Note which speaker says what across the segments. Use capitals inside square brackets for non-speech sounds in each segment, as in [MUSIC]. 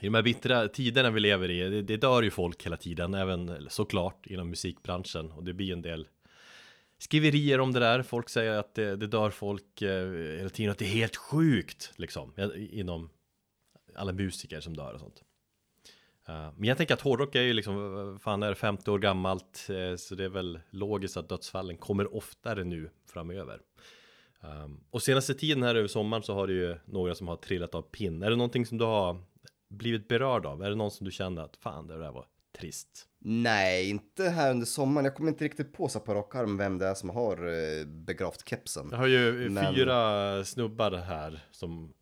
Speaker 1: I de här bittra tiderna vi lever i, det, det dör ju folk hela tiden, även såklart inom musikbranschen och det blir en del skriverier om det där. Folk säger att det, det dör folk eh, hela tiden, att det är helt sjukt liksom inom alla musiker som dör och sånt. Uh, men jag tänker att hårdrock är ju liksom, fan är det 50 år gammalt, eh, så det är väl logiskt att dödsfallen kommer oftare nu framöver. Um, och senaste tiden här över sommaren så har det ju några som har trillat av pinn. Är det någonting som du har blivit berörd av? Är det någon som du kände att fan det där var trist?
Speaker 2: Nej, inte här under sommaren. Jag kommer inte riktigt på så på rak arm vem det är som har eh, begravt kepsen.
Speaker 1: Jag har ju Men... fyra snubbar här som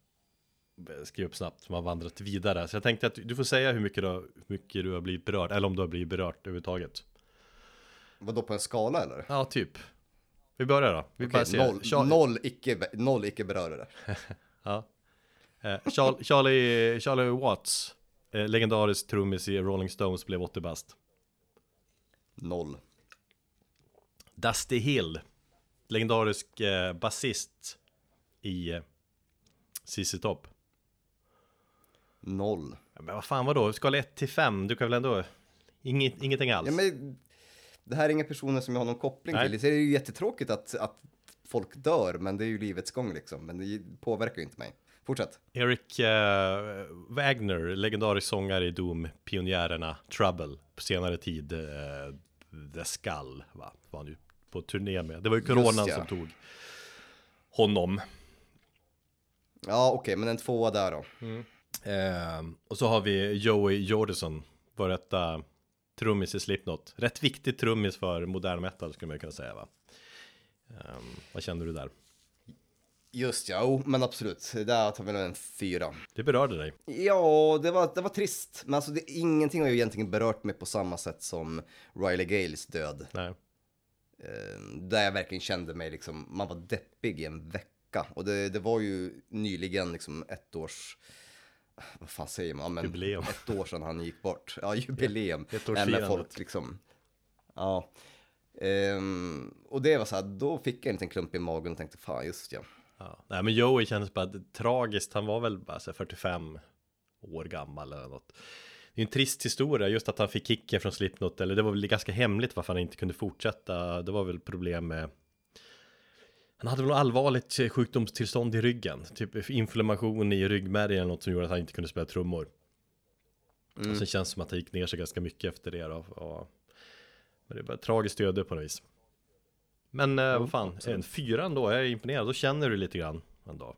Speaker 1: skriver upp snabbt som har vandrat vidare. Så jag tänkte att du får säga hur mycket du, hur mycket du har blivit berörd, eller om du har blivit berört överhuvudtaget.
Speaker 2: Vadå på en skala eller?
Speaker 1: Ja, typ. Vi börjar då. Vi
Speaker 2: okay, noll, noll, icke, noll icke berörare. [LAUGHS]
Speaker 1: ja. Eh, Charlie, Charlie Watts, eh, legendarisk trummis i Rolling Stones, blev 80 bast.
Speaker 2: Noll.
Speaker 1: Dusty Hill, legendarisk eh, basist i eh, CC Top.
Speaker 2: Noll.
Speaker 1: Ja, men vad fan vadå? Skala 1 till 5, du kan väl ändå... Inget, ingenting alls?
Speaker 2: Ja, men det här är inga personer som jag har någon koppling Nej. till. Det är ju jättetråkigt att, att folk dör, men det är ju livets gång liksom. Men det påverkar ju inte mig. Fortsätt.
Speaker 1: Eric uh, Wagner, legendarisk sångare i Doom, pionjärerna Trouble, på senare tid uh, The Skull, va? var han ju på turné med. Det var ju coronan ja. som tog honom.
Speaker 2: Ja, okej, okay, men en tvåa där då.
Speaker 1: Mm. Uh, och så har vi Joey Jordison, vår rätta trummis i Slipknot. Rätt viktig trummis för modern metal skulle man kunna säga va? Um, vad känner du där?
Speaker 2: Just ja, oh, men absolut. Där tar vi nog en fyra.
Speaker 1: Det berörde dig?
Speaker 2: Ja, det var, det var trist. Men alltså, det, ingenting har ju egentligen berört mig på samma sätt som Riley Gales död.
Speaker 1: Nej.
Speaker 2: Uh, där jag verkligen kände mig liksom, man var deppig i en vecka. Och det, det var ju nyligen liksom ett års vad fan säger man? Men
Speaker 1: jubileum. [LAUGHS]
Speaker 2: Ett år sedan han gick bort. Ja, jubileum.
Speaker 1: Ett år sedan.
Speaker 2: folk liksom, ja. Um, och det var så här, då fick jag en liten klump i magen och tänkte, fan just ja.
Speaker 1: Ja. Nej men Joey kändes bara tragiskt, han var väl bara så 45 år gammal eller något. Det är en trist historia, just att han fick kicken från Slipknot, eller det var väl ganska hemligt varför han inte kunde fortsätta. Det var väl problem med han hade väl något allvarligt sjukdomstillstånd i ryggen, typ inflammation i ryggmärgen eller något som gjorde att han inte kunde spela trummor. Mm. Och sen känns det som att han gick ner sig ganska mycket efter det då. Och, men det var ett tragiskt öde på något vis. Men mm, vad fan, absolut. en fyra ändå, jag är imponerad. Då känner du lite grann ändå.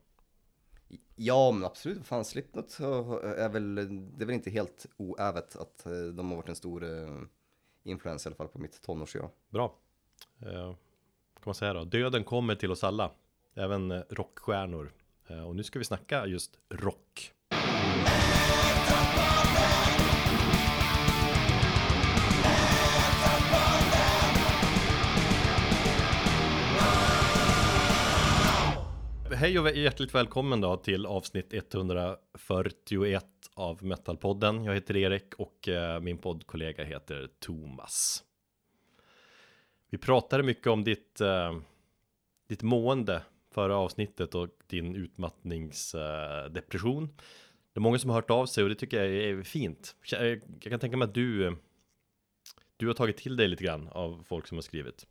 Speaker 2: Ja, men absolut. Fan, Slipknot är väl, det är väl inte helt oävet att eh, de har varit en stor eh, influens i alla fall på mitt tonårsjag.
Speaker 1: Bra. Uh, kan man säga då? Döden kommer till oss alla, även eh, rockstjärnor. Eh, och nu ska vi snacka just rock. Hej och hjärtligt välkommen då till avsnitt 141 av Metalpodden. Jag heter Erik och eh, min poddkollega heter Thomas. Vi pratade mycket om ditt, eh, ditt mående förra avsnittet och din utmattningsdepression. Det är många som har hört av sig och det tycker jag är fint. Jag kan tänka mig att du, du har tagit till dig lite grann av folk som har skrivit.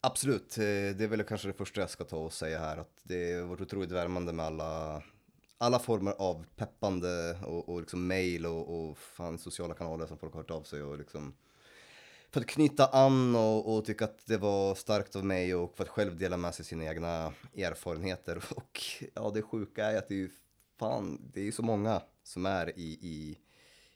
Speaker 2: Absolut, eh, det är väl kanske det första jag ska ta och säga här att det har varit otroligt värmande med alla, alla former av peppande och, och liksom mail och, och fan sociala kanaler som folk har hört av sig och liksom för att knyta an och, och tycka att det var starkt av mig och för att själv dela med sig sina egna erfarenheter. [LAUGHS] Och ja, det sjuka är att det är ju fan, det är ju så många som är i, i,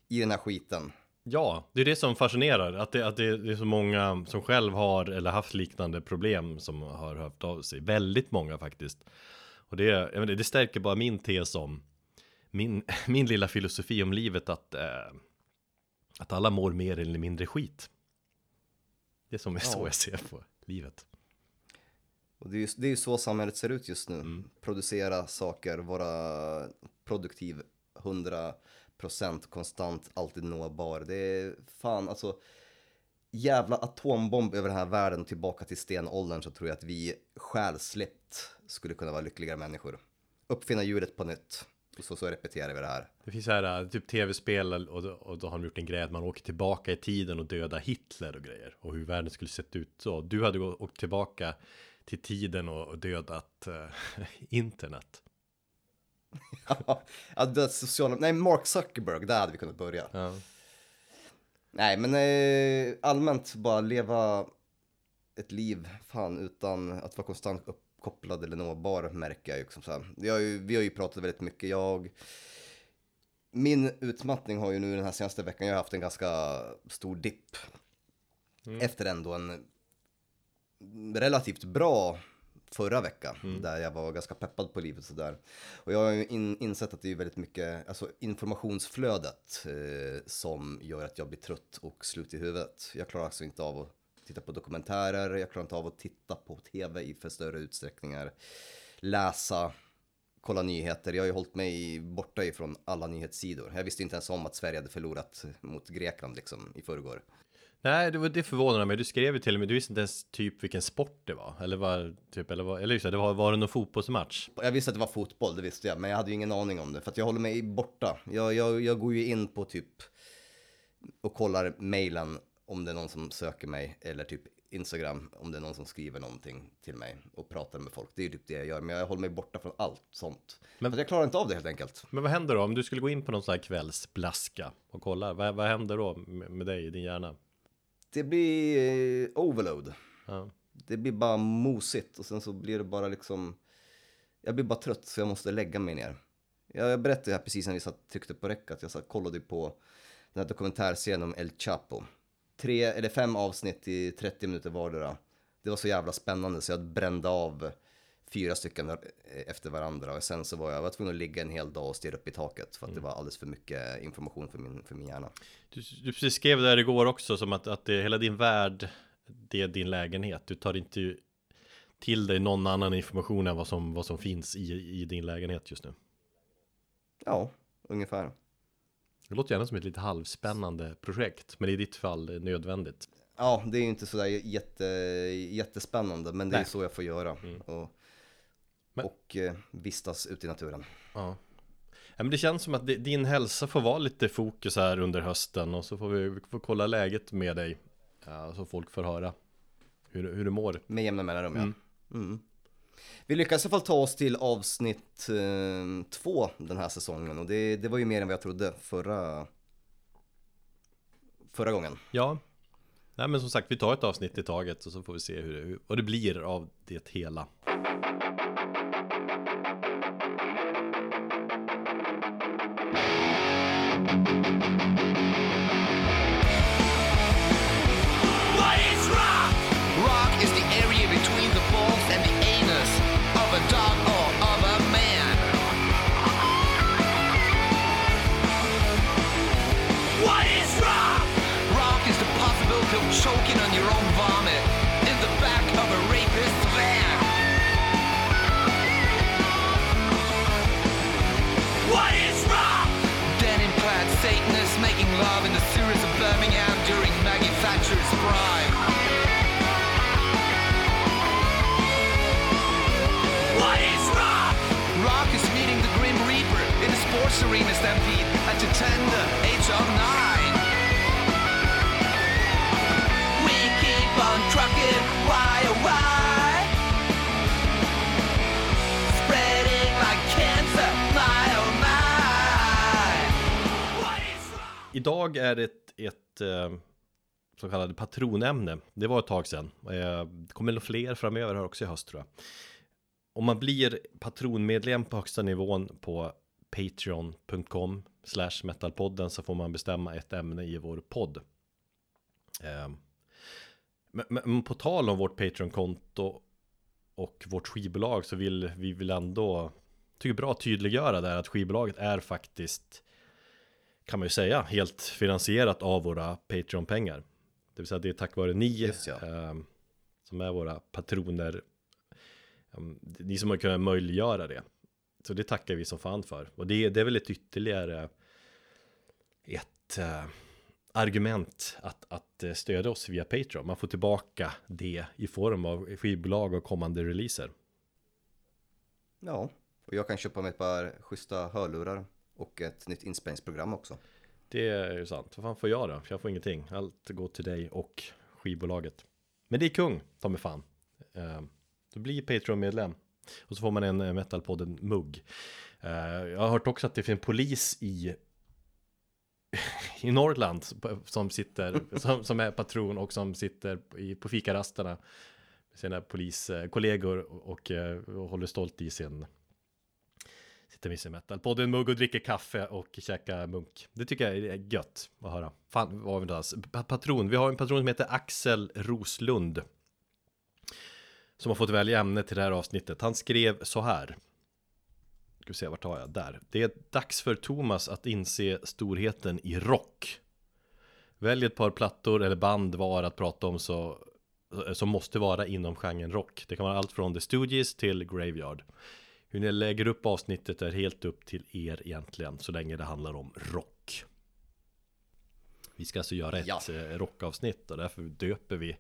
Speaker 2: i den här skiten.
Speaker 1: Ja, det är det som fascinerar, att det, att det är så många som själv har eller haft liknande problem som har hört av sig. Väldigt många faktiskt. Och det, jag menar, det stärker bara min tes om min, [LAUGHS] min lilla filosofi om livet att, eh, att alla mår mer eller mindre skit. Det är som är ja. så jag ser på livet.
Speaker 2: Och det är ju det är så samhället ser ut just nu. Mm. Producera saker, vara produktiv 100% konstant, alltid nåbar. Det är fan alltså jävla atombomb över den här världen tillbaka till stenåldern så tror jag att vi själsligt skulle kunna vara lyckligare människor. Uppfinna hjulet på nytt. Och så, så repeterar vi det här.
Speaker 1: Det finns så här äh, typ tv-spel och, då- och då har de gjort en grej att man åker tillbaka i tiden och dödar Hitler och grejer. Och hur världen skulle sett ut så. Du hade åkt tillbaka till tiden och, och dödat eh, [LAUGHS] internet
Speaker 2: ja, det sociala... Nej, Mark Zuckerberg, där hade vi kunnat börja.
Speaker 1: Ja.
Speaker 2: Nej, men eh, allmänt bara leva ett liv, fan, utan att vara konstant uppkopplad eller nåbar märker jag ju. Liksom så här. Vi, har ju vi har ju pratat väldigt mycket, jag... Min utmattning har ju nu den här senaste veckan, jag har haft en ganska stor dipp. Efter ändå en relativt bra förra vecka, där jag var ganska peppad på livet sådär. Och jag har ju in, insett att det är väldigt mycket, alltså informationsflödet eh, som gör att jag blir trött och slut i huvudet. Jag klarar alltså inte av att titta på dokumentärer, jag klarar inte av att titta på tv i för större utsträckningar, läsa, kolla nyheter. Jag har ju hållit mig borta ifrån alla nyhetssidor. Jag visste inte ens om att Sverige hade förlorat mot Grekland liksom i förrgår.
Speaker 1: Nej, det, var, det förvånar mig. Du skrev ju till med, du visste inte ens typ vilken sport det var. Eller var, typ, eller var, eller just det, det var, var det någon fotbollsmatch?
Speaker 2: Jag visste att det var fotboll, det visste jag, men jag hade ju ingen aning om det. För att jag håller mig borta. Jag, jag, jag går ju in på typ och kollar mejlen om det är någon som söker mig. Eller typ Instagram om det är någon som skriver någonting till mig och pratar med folk. Det är ju typ det jag gör, men jag håller mig borta från allt sånt.
Speaker 1: Men-
Speaker 2: Men jag klarar inte av det helt enkelt.
Speaker 1: Men vad händer då om du skulle gå in på någon sån här kvällsblaska och kolla? Vad, vad händer då med, med dig i din hjärna?
Speaker 2: Det blir eh, overload.
Speaker 1: Ja.
Speaker 2: Det blir bara mosigt och sen så blir det bara liksom... Jag blir bara trött så jag måste lägga mig ner. Jag, jag berättade här precis när vi satt, tryckte på räck att jag satt, kollade på den här dokumentärserien om El Chapo. Tre eller fem avsnitt i 30 minuter vardera. Det var så jävla spännande så jag brände av fyra stycken eh, efter varandra och sen så var jag, jag var tvungen att ligga en hel dag och stirra upp i taket för att det var alldeles för mycket information för min, för min hjärna.
Speaker 1: Du, du precis skrev där igår också som att, att det, hela din värld, det är din lägenhet. Du tar inte till dig någon annan information än vad som, vad som finns i, i din lägenhet just nu.
Speaker 2: Ja, ungefär.
Speaker 1: Det låter gärna som ett lite halvspännande projekt, men i ditt fall nödvändigt.
Speaker 2: Ja, det är ju inte sådär jätte, jättespännande, men det är
Speaker 1: Nej.
Speaker 2: så jag får göra. Och,
Speaker 1: Men-
Speaker 2: och eh, vistas ute i naturen.
Speaker 1: Ja. Ja, men det känns som att di- din hälsa får vara lite fokus här under hösten och så får vi, vi får kolla läget med dig. Ja, så folk får höra hur, hur du mår.
Speaker 2: Med jämna mellanrum, ja. Mm. Vi lyckades i alla fall ta oss till avsnitt eh, två den här säsongen och det, det var ju mer än vad jag trodde förra, förra gången.
Speaker 1: Ja, Nej, men som sagt, vi tar ett avsnitt i taget och så får vi se hur, hur vad det blir av det hela.
Speaker 3: Of choking on your own vomit in the back of a rapist's van. What is rock? Denim-clad Satanists making love in the sewers of Birmingham during Maggie Thatcher's prime. What is rock? Rock is meeting the Grim Reaper in sports arena stampede at the tender
Speaker 1: Idag är det ett, ett eh, så kallat patronämne. Det var ett tag sedan. Eh, det kommer nog fler framöver här också i höst tror jag. Om man blir patronmedlem på högsta nivån på patreon.com slash metalpodden så får man bestämma ett ämne i vår podd. Eh, men, men på tal om vårt Patreon-konto och vårt skivbolag så vill vi vill ändå tycker bra tydliggöra där att skivbolaget är faktiskt kan man ju säga helt finansierat av våra Patreon-pengar. Det vill säga det är tack vare ni
Speaker 2: Just ja.
Speaker 1: eh, som är våra patroner. eh, ni som har kunnat möjliggöra det. Så det tackar vi som fan för. Och det, det är väl ett ytterligare ett eh, argument att, att eh, stödja oss via Patreon. Man får tillbaka det i form av skivbolag och kommande releaser.
Speaker 2: Ja, Och jag kan köpa mig ett par schyssta hörlurar och ett nytt inspelningsprogram också.
Speaker 1: Det är ju sant. Vad fan får jag då? Jag får ingenting. Allt går till dig och skivbolaget. Men det är kung, ta mig fan. Ehm, du då blir Patreon-medlem. Och så får man en eh, Metalpodden-mugg. Ehm, jag har hört också att det finns en polis i [LAUGHS] i Norrland som sitter, [LAUGHS] som, som är patron och som sitter i, på fikarasterna med sina poliskollegor och, och, eh, och håller stolt i sin sitter med sin metal. Både en mugg och dricker kaffe och käkar munk. Det tycker jag är gött att höra. Fan, vad har vi inte alltså, Patron, vi har en patron som heter Axel Roslund. Som har fått välja ämne till det här avsnittet. Han skrev så här. Ska vi se, vart har jag? Där. Det är dags för Thomas att inse storheten i rock. Välj ett par plattor eller band var att prata om så som måste vara inom genren rock. Det kan vara allt från The Stooges till Graveyard. Hur ni lägger upp avsnittet är helt upp till er egentligen, så länge det handlar om rock. Vi ska alltså göra ett ja. Eh, rockavsnitt och därför döper vi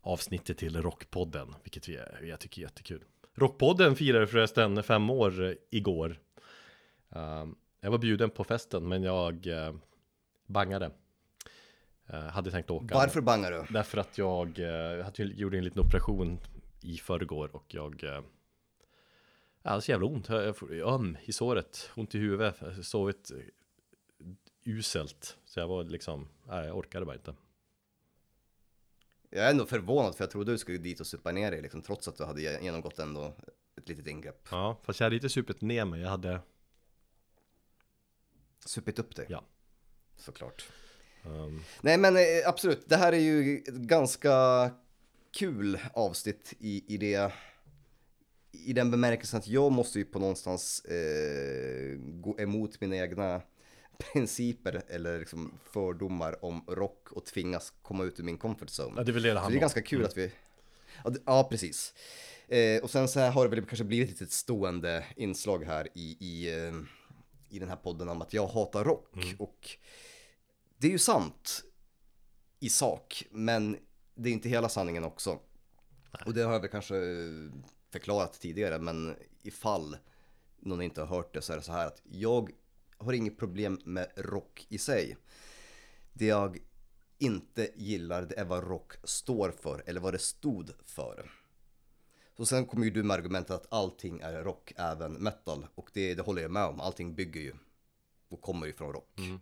Speaker 1: avsnittet till Rockpodden, vilket vi, jag tycker är jättekul. Rockpodden firade förresten fem år eh, igår. Ehm, jag var bjuden på festen, men jag eh, bangade. hade tänkt åka.
Speaker 2: Varför bangade du?
Speaker 1: Därför att jag, jag gjorde en liten operation i förrgår och jag Så jävla ont. Jag får öm i såret, ont i huvudet, sovit uselt. Så jag var liksom, nej, jag orkade bara inte.
Speaker 2: Jag är ändå förvånad för jag trodde du skulle dit och supa ner dig liksom, trots att du hade genomgått ändå ett litet ingrepp.
Speaker 1: Ja, fast jag hade inte supit ner mig, jag hade...
Speaker 2: Supit upp dig?
Speaker 1: Ja.
Speaker 2: Såklart. Um... Nej men eh, absolut, det här är ju ett ganska kul avsnitt i, i det i den bemärkelsen att jag måste ju på någonstans eh, gå emot mina egna principer eller liksom fördomar om rock och tvingas komma ut ur min comfort zone.
Speaker 1: Ja, det är väl det det
Speaker 2: Så det är ganska kul mm. att vi... Ja, precis. Eh, och sen så har det väl kanske blivit ett stående inslag här i, i, eh, i den här podden om att jag hatar rock. Mm. Och det är ju sant i sak, men det är inte hela sanningen också. Nej. Och det har jag väl kanske förklarat tidigare, men ifall någon inte har hört det så är det så här att jag har inget problem med rock i sig. Det jag inte gillar det är vad rock står för eller vad det stod för. Så sen kommer ju du med argumentet att allting är rock, även metal. Och det, det håller jag med om, allting bygger ju och kommer ju från rock. Mm.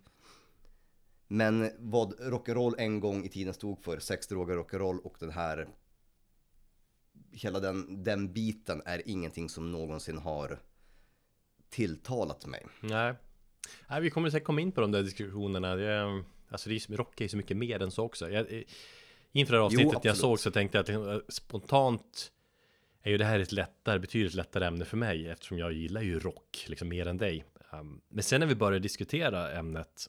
Speaker 2: Men vad rock'n'roll en gång i tiden stod för, sex, droger, rock'n'roll och den här hela den, den biten är ingenting som någonsin har tilltalat mig.
Speaker 1: Nej, Nej vi kommer säkert komma in på de där diskussionerna. Det, alltså det är, rock är så mycket mer än så också. Jag, inför det här avsnittet jo, jag såg så tänkte jag att eh, spontant är ju det här ett lättare, betydligt lättare ämne för mig eftersom jag gillar ju rock liksom mer än dig. Um, men sen när vi började diskutera ämnet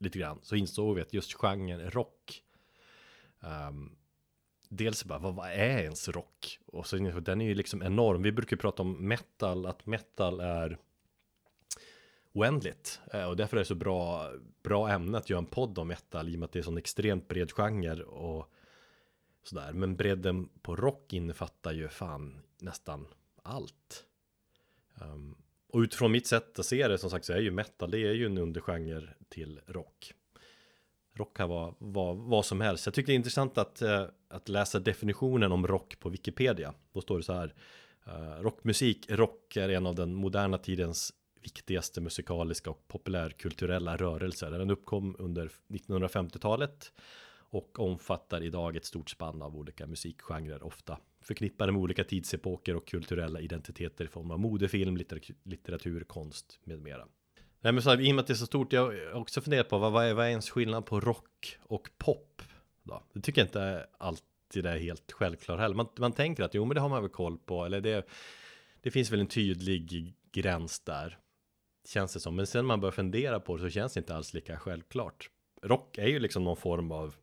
Speaker 1: lite grann så insåg vi att just genren rock um, dels bara, vad, vad är ens rock? Och så den är ju liksom enorm. Vi brukar prata om metal, att metal är oändligt. Eh, och därför är det så bra, bra ämne att göra en podd om metal i och med att det är sån extremt bred genre och sådär. Men bredden på rock innefattar ju fan nästan allt. Um, och utifrån mitt sätt att se det som sagt så är ju metal, det är ju en undergenre till rock rock kan vara vad, vad som helst. Jag tycker det är intressant att, eh, att läsa definitionen om rock på Wikipedia. Då står det så här. Eh, rockmusik, rock är en av den moderna tidens viktigaste musikaliska och populärkulturella rörelser. Den uppkom under 1950-talet och omfattar idag ett stort spann av olika musikgenrer, ofta förknippade med olika tidsepoker och kulturella identiteter i form av modefilm, litteratur konst med mera. Nej men så här, i och med att det är så stort, jag har också funderat på vad, vad, är, vad är ens skillnad på rock och pop? Då? Det tycker jag inte alltid är helt självklart heller. Man, man tänker att jo men det har man väl koll på, eller det, det finns väl en tydlig gräns där. Känns det som, men sen när man börjar fundera på det så känns det inte alls lika självklart. Rock är ju liksom någon form av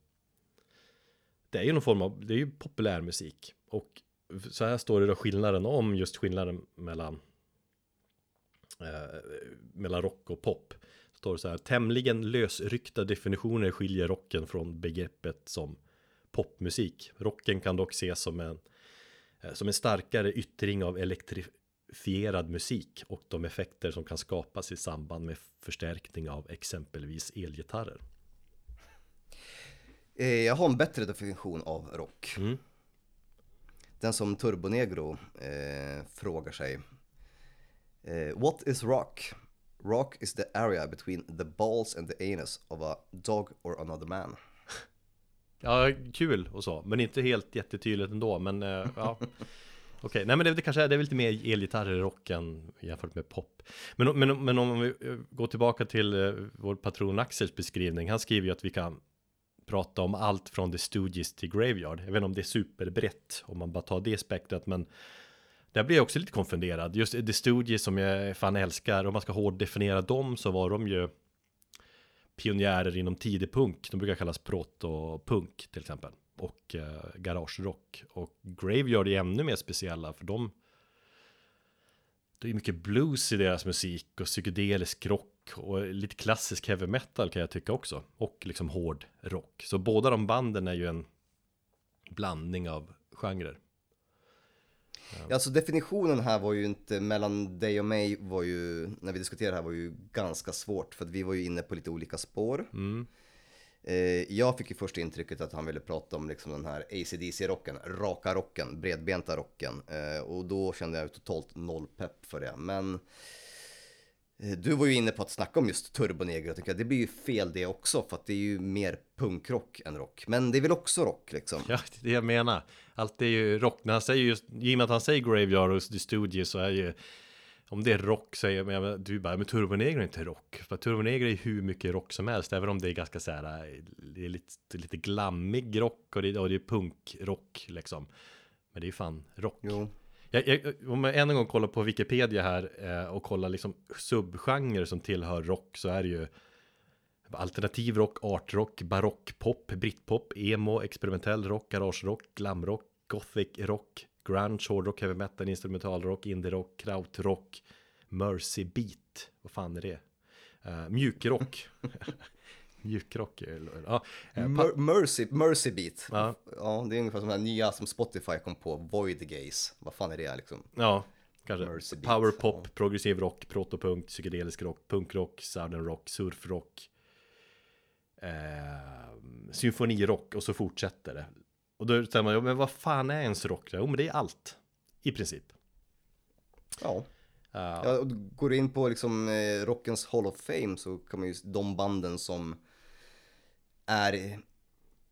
Speaker 1: Det är ju någon form av, det är ju populärmusik Och så här står det då skillnaden om just skillnaden mellan eh, mellan rock och pop. Står det så här, tämligen lösryckta definitioner skiljer rocken från begreppet som popmusik. Rocken kan dock ses som en, eh, som en starkare yttring av elektri amplifierad musik och de effekter som kan skapas i samband med förstärkning av exempelvis elgitarrer.
Speaker 2: Eh, Jag har en bättre definition av rock.
Speaker 1: Mm.
Speaker 2: Den som Turbonegro eh, frågar sig. Eh, What is rock? Rock is the area between the balls and the anus of a dog or another man. [LAUGHS]
Speaker 1: Ja, kul och så, men inte helt jättetydligt ändå, men eh, ja. [LAUGHS] Okej, nej men det, det kanske är, det är lite mer elgitarrer i rocken jämfört med pop. Men, men, men om vi eh, går tillbaka till eh, vår patron Axels beskrivning, han skriver ju att vi kan prata om allt från The Stooges till Graveyard. Jag vet inte om det är superbrett om man bara tar det spektrat, men där blir jag också lite konfunderad. Just The Stooges som jag fan älskar, om man ska hårddefiniera dem så var de ju pionjärer inom tidig punk. De brukar kallas proto-punk till exempel. Och eh, garagerock. Och Graveyard är ännu mer speciella för de det är mycket blues i deras musik och psykedelisk rock och lite klassisk heavy metal kan jag tycka också. Och liksom hård rock. Så båda de banden är ju en blandning av genrer.
Speaker 2: Ja, alltså definitionen här var ju inte, mellan dig och mig var ju, när vi diskuterade det här var ju ganska svårt för att vi var ju inne på lite olika spår.
Speaker 1: Mm.
Speaker 2: Eh, jag fick ju först intrycket att han ville prata om liksom den här ACDC-rocken, raka rocken, bredbenta rocken. Eh, och då kände jag totalt noll pepp för det. Men du var ju inne på att snacka om just Turbonegro, jag tycker att det blir ju fel det också för att det är ju mer punkrock än rock. Men det är väl också rock liksom.
Speaker 1: Ja, det är det jag menar. Allt är ju rock. När han säger just, i och med att han säger Graveyard och The Stooges så är ju om det är rock så är jag, men du bara, men Turbonegro är inte rock. För Turbonegro är hur mycket rock som helst, även om det är ganska så här, det är lite, lite glammig rock och det, och det är punkrock liksom. Men det är ju fan rock.
Speaker 2: Jo.
Speaker 1: Jag, jag, om jag än en gång kollar på Wikipedia här eh, och kollar liksom subgenrer som tillhör rock så är det ju alternativ rock, artrock, barockpop, britpop, emo, experimentell rock, garagerock, glamrock, gothic rock, grunge, hårdrock, heavy metal, instrumentalrock, indie-rock, krautrock, mercy beat. Vad fan är det? Eh, uh, mjukrock. [LAUGHS] mjukrock. Ja, eh,
Speaker 2: Mer- Mercy, Mercy Beat.
Speaker 1: Ja.
Speaker 2: ja, det är ungefär som den nya som Spotify kom på, Void Gaze. Vad fan är det liksom?
Speaker 1: ja kanske.
Speaker 2: Mercy beat,
Speaker 1: Powerpop,
Speaker 2: ja.
Speaker 1: progressiv rock, protopunk, psykedelisk rock, punkrock, southern rock, surfrock. Eh, symfonirock och så fortsätter det. Och då säger man, ja, men vad fan är ens rock? Jo, men det är allt. I princip.
Speaker 2: Ja.
Speaker 1: Ja.
Speaker 2: Ja, och går du in på liksom eh, Rockens Hall of Fame så kan man ju de banden som är,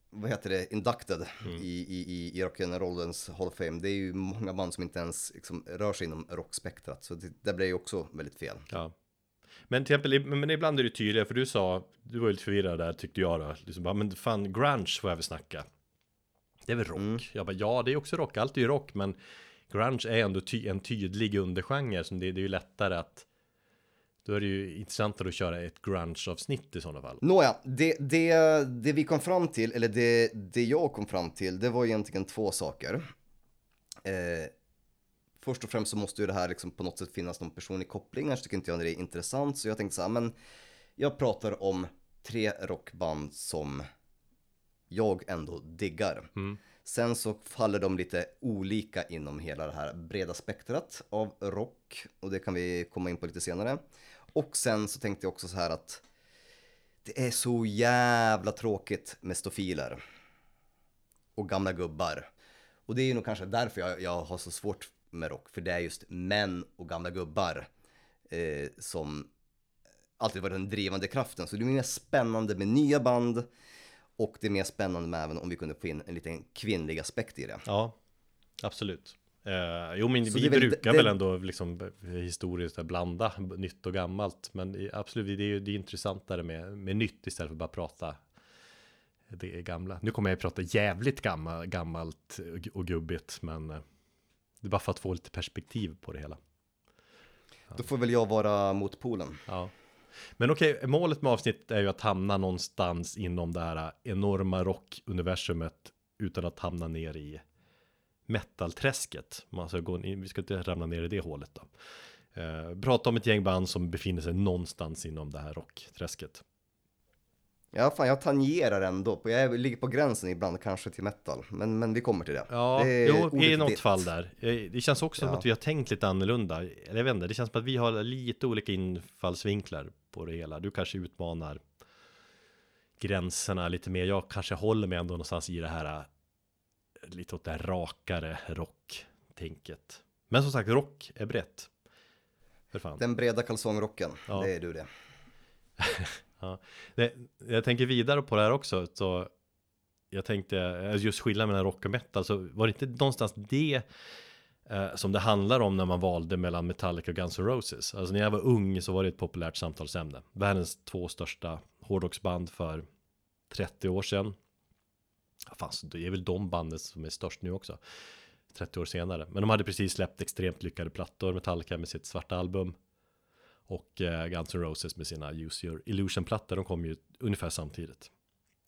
Speaker 2: vad heter det, inducted
Speaker 1: Mm.
Speaker 2: i, i, i, rock'n'rollens Hall of Fame. Det är ju många band som inte ens liksom, rör sig inom rockspektrat. Så det, det blir ju också väldigt fel.
Speaker 1: Ja. Men till exempel, men ibland är det tydligare, för du sa, du var ju lite förvirrad där tyckte jag då, liksom bara, men fan grunge får jag väl snacka. Det är väl rock? Jag bara, ja det är också rock, allt är ju rock, men grunge är ändå ty en tydlig undergenre, som det, det är ju lättare att, då är det ju intressantare att köra ett grunge-avsnitt i sådana fall.
Speaker 2: Nåja, det, det, det vi kom fram till, eller det, det jag kom fram till, det var egentligen två saker. Eh, först och främst så måste ju det här liksom på något sätt finnas någon personlig koppling, annars tycker inte jag det är intressant. Så jag tänkte så här, men jag pratar om tre rockband som jag ändå diggar. Sen så faller de lite olika inom hela det här breda spektrat av rock och det kan vi komma in på lite senare. Och sen så tänkte jag också så här att det är så jävla tråkigt med stofiler och gamla gubbar. Och det är nog kanske därför jag, jag har så svårt med rock, för det är just män och gamla gubbar eh, som alltid varit den drivande kraften. Så det är mer spännande med nya band och det är mer spännande med även om vi kunde få in en liten kvinnlig aspekt i det.
Speaker 1: Ja, absolut. Eh, jo, men
Speaker 2: Så
Speaker 1: vi
Speaker 2: väl-
Speaker 1: brukar
Speaker 2: det-
Speaker 1: väl ändå liksom historiskt blanda nytt och gammalt. Men absolut, det är ju det är intressantare med, med nytt istället för bara prata det gamla. Nu kommer jag att prata jävligt gammal, gammalt och- gubbigt, men eh, det är bara för att få lite perspektiv på det hela.
Speaker 2: Då får väl jag vara motpolen.
Speaker 1: Ja. Men okej, målet med avsnittet är ju att hamna någonstans inom det här enorma rockuniversumet utan att hamna ner i metalträsket. Man ska gå in, vi ska inte ramla ner i det hålet då. Eh, prata om ett gäng band som befinner sig någonstans inom det här rockträsket.
Speaker 2: Ja, fan jag tangerar ändå. På, jag ligger på gränsen ibland kanske till metal. Men, men vi kommer till det.
Speaker 1: Ja,
Speaker 2: det är
Speaker 1: jo, i något fall där. Eh, Det känns också som
Speaker 2: Ja.
Speaker 1: att vi har tänkt lite annorlunda. Eller jag vet inte, det känns som att vi har lite olika infallsvinklar på det hela. Du kanske utmanar gränserna lite mer. Jag kanske håller mig ändå någonstans i det här lite åt det här rakare rock-tänket. Men som sagt, rock är brett. För fan.
Speaker 2: Den breda kalsongrocken,
Speaker 1: Ja.
Speaker 2: det är du det. [LAUGHS]
Speaker 1: Ja. Det, jag tänker vidare på det här också. Så jag tänkte just skillnaden mellan rock och metal. Så var det inte någonstans det eh, som det handlar om när man valde mellan Metallica och Guns N' Roses. Alltså när jag var ung så var det ett populärt samtalsämne. Världens två största hårdrocksband för 30 år sedan. Fast fan, det är väl de bandet som är störst nu också. 30 år senare. Men de hade precis släppt extremt lyckade plattor. Metallica med sitt svarta album. Och eh, Guns N' Roses med sina Use Your Illusion-plattor, de kom ju ungefär samtidigt.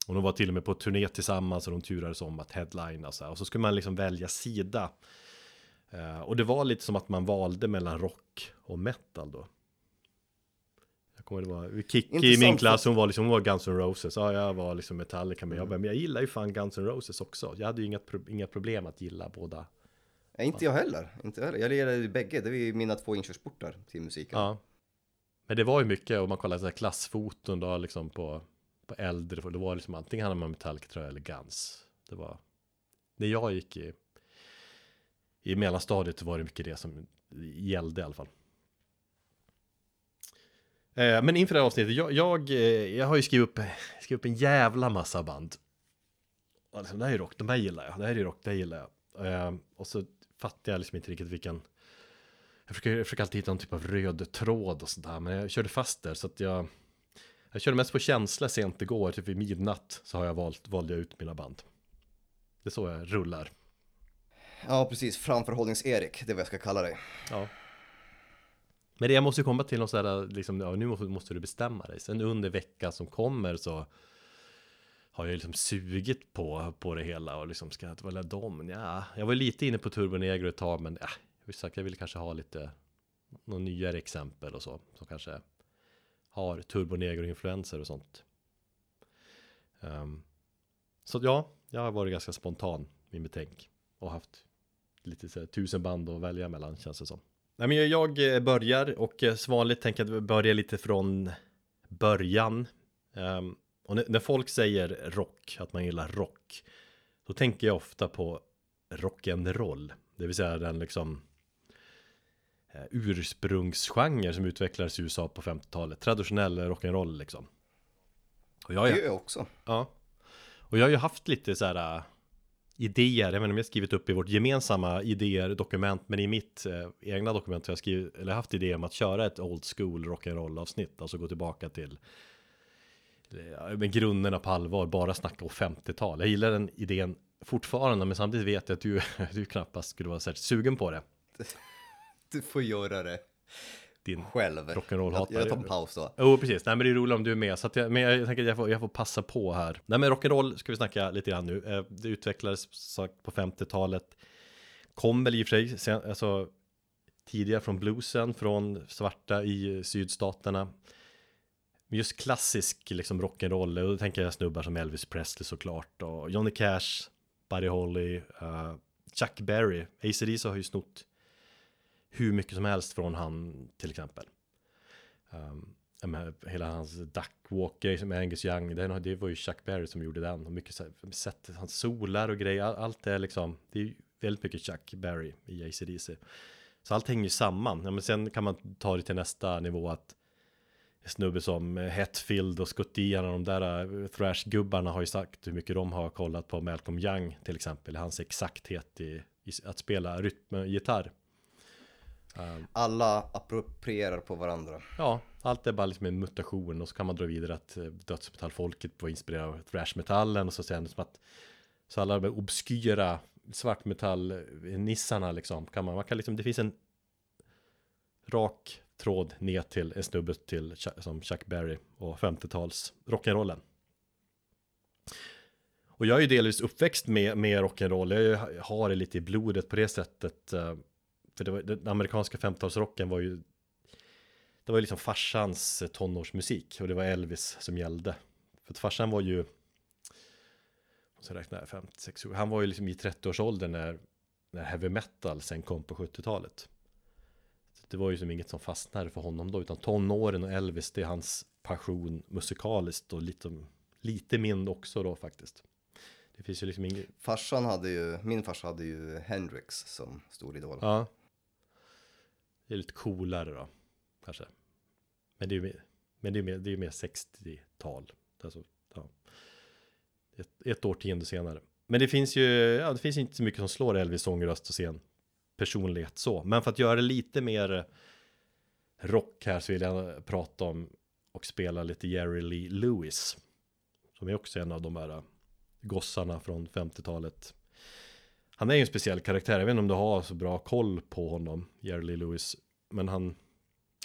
Speaker 1: Och de var till och med på turné tillsammans och de turades om att headlina så här. Och så skulle man liksom välja sida. Eh, och det var lite som att man valde mellan rock och metal då. Jag kommer det var Kikki i min klass, hon var liksom, hon var Guns N' Roses. Ja, jag var liksom Metallica, men jag bara, men jag gillar ju fan Guns N' Roses också. Jag hade ju inga, pro- inga problem att gilla båda.
Speaker 2: Ja, inte jag heller. Inte jag heller. Jag lirar ju bägge. Det är ju mina två inkörsportar till musiken.
Speaker 1: Ja. Men det var ju mycket, om man kollar så här klassfoton då liksom på, på äldre, det var liksom antingen hade man Metallica-tröja eller Guns. Det var, när jag gick i, i mellanstadiet var det mycket det som gällde i alla fall. Eh, men inför det här avsnittet, jag, jag, eh, jag har ju skrivit upp, [LAUGHS] skrivit upp en jävla massa band. Alltså, det här är rock, de här gillar jag, det här är rock, det här gillar jag. Eh, och så fattar jag liksom inte riktigt vilken jag försöker, jag försöker alltid hitta någon typ av röd tråd och sådär, men jag körde fast där så att jag Jag körde mest på känsla sent igår, typ vid midnatt så har jag valt, valde jag ut mina band. Det är så jag rullar.
Speaker 2: Ja, precis. Framförhållnings-Erik, det är vad jag ska kalla dig.
Speaker 1: Ja. Men det jag måste komma till något sådär, liksom, ja, nu måste, du bestämma dig. Sen under veckan som kommer så har jag liksom sugit på, på det hela och liksom ska jag välja dem? Ja, jag var lite inne på Turbo Negro ett tag, men ja, jag vill sagt, jag vill kanske ha lite några nyare exempel och så, som kanske har Turbo Negro-influenser och sånt. Um, så ja, jag har varit ganska spontan i mitt tänk och haft lite så här, tusen band att välja mellan känns det som. Nej, men jag eh, börjar och eh, som vanligt tänker jag börja lite från början. Ehm, och när, folk säger rock, att man gillar rock, då tänker jag ofta på rock'n'roll. Det vill säga den liksom eh, ursprungsgenre som utvecklades i USA på 50-talet. Traditionell rock'n'roll liksom. Och jag,
Speaker 2: Det gör jag också.
Speaker 1: Ja. Och jag har ju haft lite så här idéer, jag vet inte om jag har skrivit upp i vårt gemensamma idéer dokument, men i mitt eh, egna dokument har jag skrivit, eller haft idéer om att köra ett old school rock'n'roll avsnitt, alltså gå tillbaka till eh, med grunderna på allvar, bara snacka om 50-tal. Jag gillar den idén fortfarande, men samtidigt vet jag att du, [LAUGHS] du knappast skulle vara särskilt sugen på det.
Speaker 2: Du får göra det
Speaker 1: din
Speaker 2: själv.
Speaker 1: rock'n'roll-hatare.
Speaker 2: Jag, jag tar en paus då.
Speaker 1: Jo, precis. Nej, men det är roligt om du är med. Så jag, men jag tänker att jag får, jag får passa på här. Nej, men rock'n'roll ska vi snacka lite grann nu. Eh, Det utvecklades sagt på 50-talet. Kom väl i och för sig sen, alltså, tidigare från bluesen, från svarta i sydstaterna. Just klassisk liksom rock'n'roll, då tänker jag snubbar som Elvis Presley såklart, och Johnny Cash, Buddy Holly, eh, Chuck Berry. AC/DC har ju snott hur mycket som helst från han till exempel. Ehm, um, med hela hans Duckwalk grej med Angus Young, den, det var ju Chuck Berry som gjorde den. Och mycket sätt, han solar och grejer, all- allt är liksom, det är ju väldigt mycket Chuck Berry i ACDC. Så allt hänger ju samman. Ja, men sen kan man ta det till nästa nivå att en snubbe som Hetfield och Scott Ian och de där eh, thrash-gubbarna har ju sagt hur mycket de har kollat på Malcolm Young till exempel, hans exakthet i, i att spela rytmgitarr. Um,
Speaker 2: Alla approprierar på varandra.
Speaker 1: Ja, allt är bara liksom en mutation och så kan man dra vidare att eh, dödsmetallfolket var inspirerade av thrashmetallen och så sen som att så alla de här obskyra svartmetall-nissarna liksom kan man, man kan liksom, det finns en rak tråd ner till en snubbe till som Chuck Berry och 50-tals rock'n'rollen. Och jag är ju delvis uppväxt med, med rock'n'roll, jag har det lite i blodet på det sättet. Eh, För det var, den amerikanska 50-talsrocken var ju det var ju liksom farsans tonårsmusik och det var Elvis som gällde. För att farsan var ju, så räknar jag, 56 år, han var ju liksom i 30-årsåldern när, när heavy metal sen kom på 70-talet. Så Det var ju som inget som fastnade för honom då, utan tonåren och Elvis, det är hans passion musikaliskt och lite, lite min också då faktiskt. Det finns ju liksom inget,
Speaker 2: Farsan hade ju, min farsa hade ju Hendrix som stor idol.
Speaker 1: ja. Det är lite coolare då, kanske. Men det är ju mer, men det är mer, det är mer 60-tal. Alltså, ja. ett, ett årtionde senare. Men det finns ju, ja det finns inte så mycket som slår Elvis sångröst och scen personlighet så. Men för att göra det lite mer eh, rock här så vill jag prata om och spela lite Jerry Lee Lewis. Som är också en av de här eh, gossarna från 50-talet. Han är ju en speciell karaktär, jag vet inte om du har så bra koll på honom, Jerry Lee Lewis. Men han,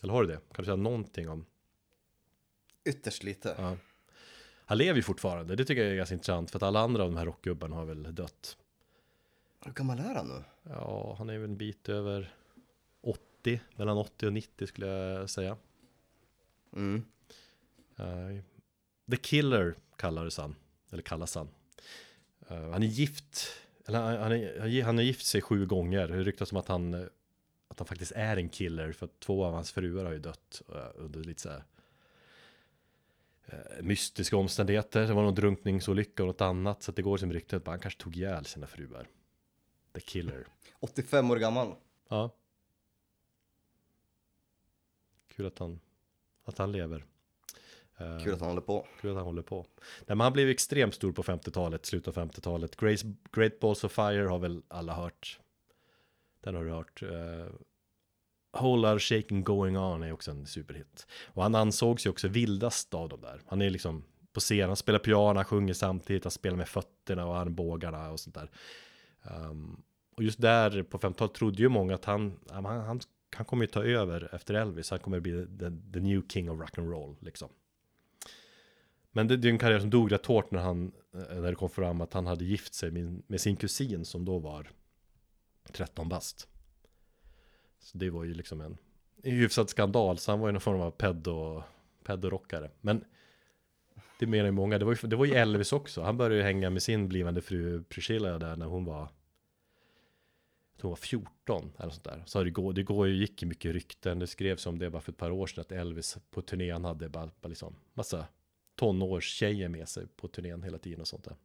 Speaker 1: eller har du det? Kan du säga någonting om?
Speaker 2: Ytterst lite.
Speaker 1: Ja. Han lever ju fortfarande, det tycker jag är ganska intressant. För att alla andra av de här rockgubbarna har väl dött.
Speaker 2: Hur gammal är han nu?
Speaker 1: Ja, han är väl en bit över 80, mellan 80 och 90 skulle jag säga.
Speaker 2: Mm.
Speaker 1: Uh, The Killer kallades han, eller kallas han. Uh, han är gift, eller han, han, är, han har gift sig sju gånger. Det ryktas om att han, eh, att han faktiskt är en killer, för att två av hans fruar har ju dött uh, under lite så här uh, mystiska omständigheter. Det var någon drunkningsolycka och något annat, så att det går som ryktet att han kanske tog ihjäl sina fruar. The Killer.
Speaker 2: 85 år gammal.
Speaker 1: Ja. Kul att han, att han lever. Eh,
Speaker 2: Kul att han håller på.
Speaker 1: Kul att han håller på. Nej, men han blev extremt stor på 50-talet, slutet av 50-talet. Grace, Great Balls of Fire har väl alla hört. Den har du hört. Uh, Whole Lotta Shaking Going On är också en superhit. Och han ansågs ju också vildast av dem där. Han är liksom på scen, han spelar piano, han sjunger samtidigt, han spelar med fötterna och armbågarna och sånt där. Um, och just där på 50-talet trodde ju många att han, han, han, han kommer ju ta över efter Elvis, han kommer bli the, the new king of rock'n'roll liksom. Men det, det är en karriär som dog rätt hårt när han, eh, när det kom fram att han hade gift sig med, med sin kusin som då var 13 bast. Så det var ju liksom en, en hyfsad skandal, så han var ju någon form av pedo, pedorockare. Men det menar ju många, det var ju, det var ju Elvis också, han började ju hänga med sin blivande fru Priscilla där när hon var hon var 14 eller sånt där. Så det går, det går ju, gick ju mycket rykten. Det skrevs om det bara för ett par år sedan att Elvis på turnén hade bara, bara liksom massa tonårstjejer med sig på turnén hela tiden och sånt där.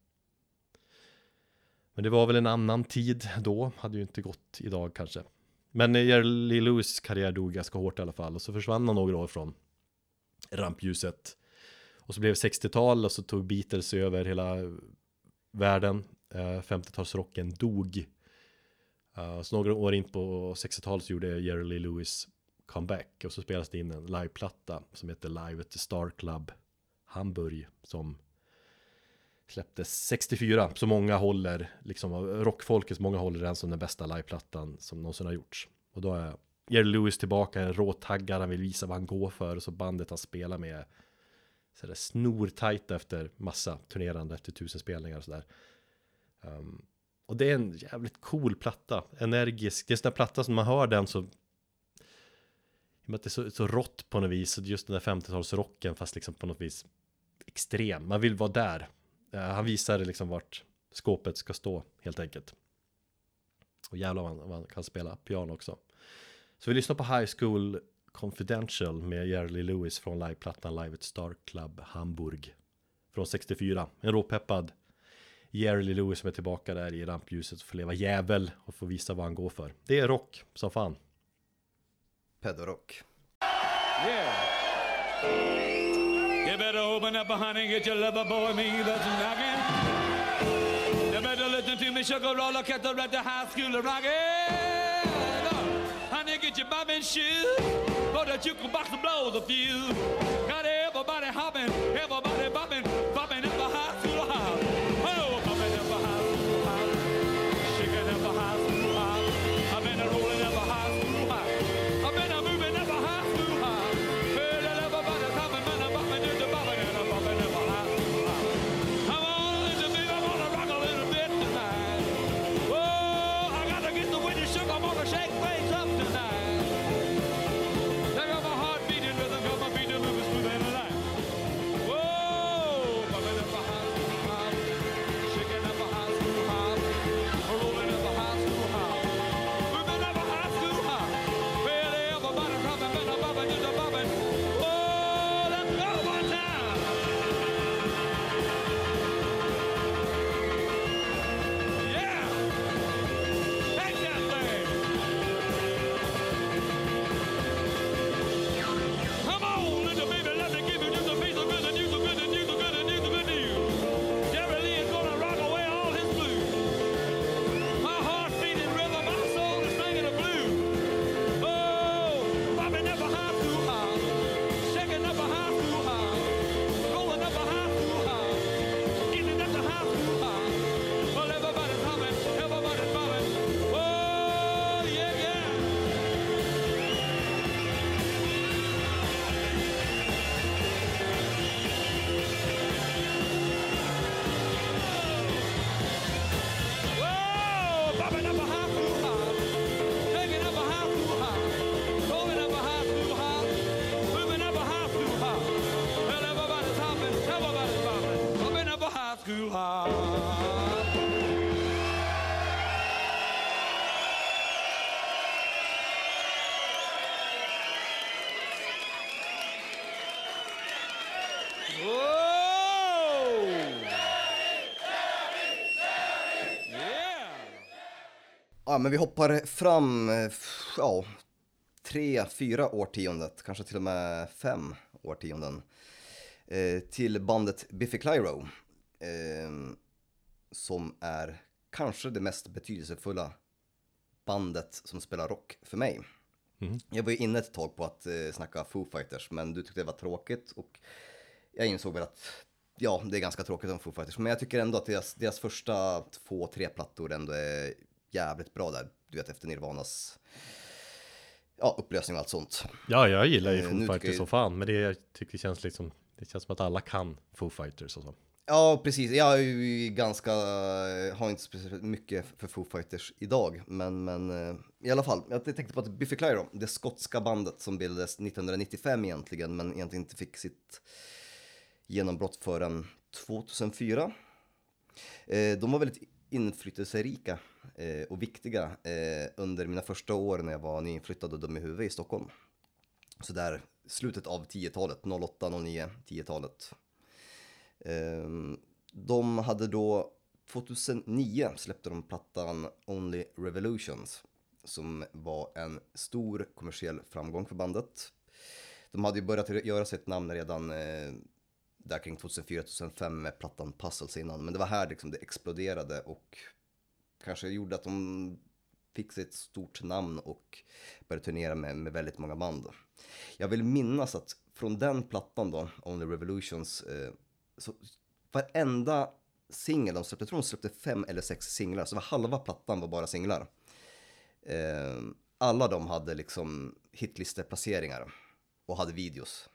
Speaker 1: Men det var väl en annan tid då, hade ju inte gått idag kanske. Men eh, Jerry Lewis karriär dog ganska hårt i alla fall och så försvann han några år från rampljuset. Och så blev det 60-tal och så tog Beatles över hela världen. Eh, 50-talsrocken dog. Eh, så några år in på 60-talet så gjorde Jerry Lee Lewis comeback och så spelades det in en liveplatta som heter Live at the Star Club Hamburg som släpptes 64 så många håller liksom av rockfolket många håller den som den bästa liveplattan som någonsin har gjorts och då är Jerry Lewis tillbaka en råtaggad han vill visa vad han går för och så bandet han spelar med så det snortajta efter massa turnerande efter tusen spelningar och sådär um, och det är en jävligt cool platta, energisk. Det är en sån där platta som man hör den så... I och med att det är så, så rått på något vis, just den där 50-talsrocken fast liksom på något vis extrem. Man vill vara där. Uh, han visar liksom vart skåpet ska stå helt enkelt. Och jävlar vad man kan spela piano också. Så vi lyssnar på High School Confidential med Jerry Lewis från liveplattan Live at Star Club Hamburg. Från 64. En råpeppad Jerry Lewis som är tillbaka där i rampljuset och får leva jävel och får visa vad han går för. Det är rock som fan.
Speaker 2: Pedorock.
Speaker 4: Yeah. You better open up, a honey, get your lover boy me that's knocking. You better listen to me, sugar roller, cat the red, the high school rockin'. Honey, get your bobbin shoes, for the jukebox to blow the fuse. Got everybody hopping, everybody bobbing,
Speaker 2: Ja, men vi hoppar fram, eh, ja, tre, fyra årtiondet, kanske till och med fem årtionden. Eh, till bandet Biffy Clyro. Eh, som är kanske det mest betydelsefulla bandet som spelar rock för mig. Jag var ju inne ett tag på att eh, snacka Foo Fighters, men du tyckte det var tråkigt och jag insåg väl att ja, det är ganska tråkigt om Foo Fighters, men jag tycker ändå att deras, deras första två, tre plattor ändå är jävligt bra där. Du vet efter Nirvanas ja, upplösning och allt sånt.
Speaker 1: Ja, jag gillar ju
Speaker 2: Eh,
Speaker 1: Foo Fighters som fan, men det jag tycker känns liksom Det känns som att alla kan Foo Fighters och så.
Speaker 2: Ja, precis. Jag är ju ganska, har inte speciellt mycket för Foo Fighters idag, men, men eh, i alla fall. Jag tänkte på att Biffy Clyro, det skotska bandet som bildades 1995 egentligen, men egentligen inte fick sitt genombrott förrän 2004. Eh, de var väldigt inflytelserika eh, och viktiga eh, under mina första år när jag var nyinflyttad och dum i huvudet i Stockholm. Så där slutet av 10-talet, 08, 09, 10-talet. De hade då 2009 släppte de plattan Only Revolutions som var en stor kommersiell framgång för bandet. De hade ju börjat göra sig ett namn redan eh, där kring 2004-2005 med plattan Puzzles innan, men det var här liksom det exploderade och kanske gjorde att de fick sig ett stort namn och började turnera med, med väldigt många band. Jag vill minnas att från den plattan då, Only Revolutions, eh, så varenda singel de släppte, jag tror de släppte fem eller sex singlar, så var halva plattan var bara singlar. Eh, alla de hade liksom hitlisteplaceringar och hade videos.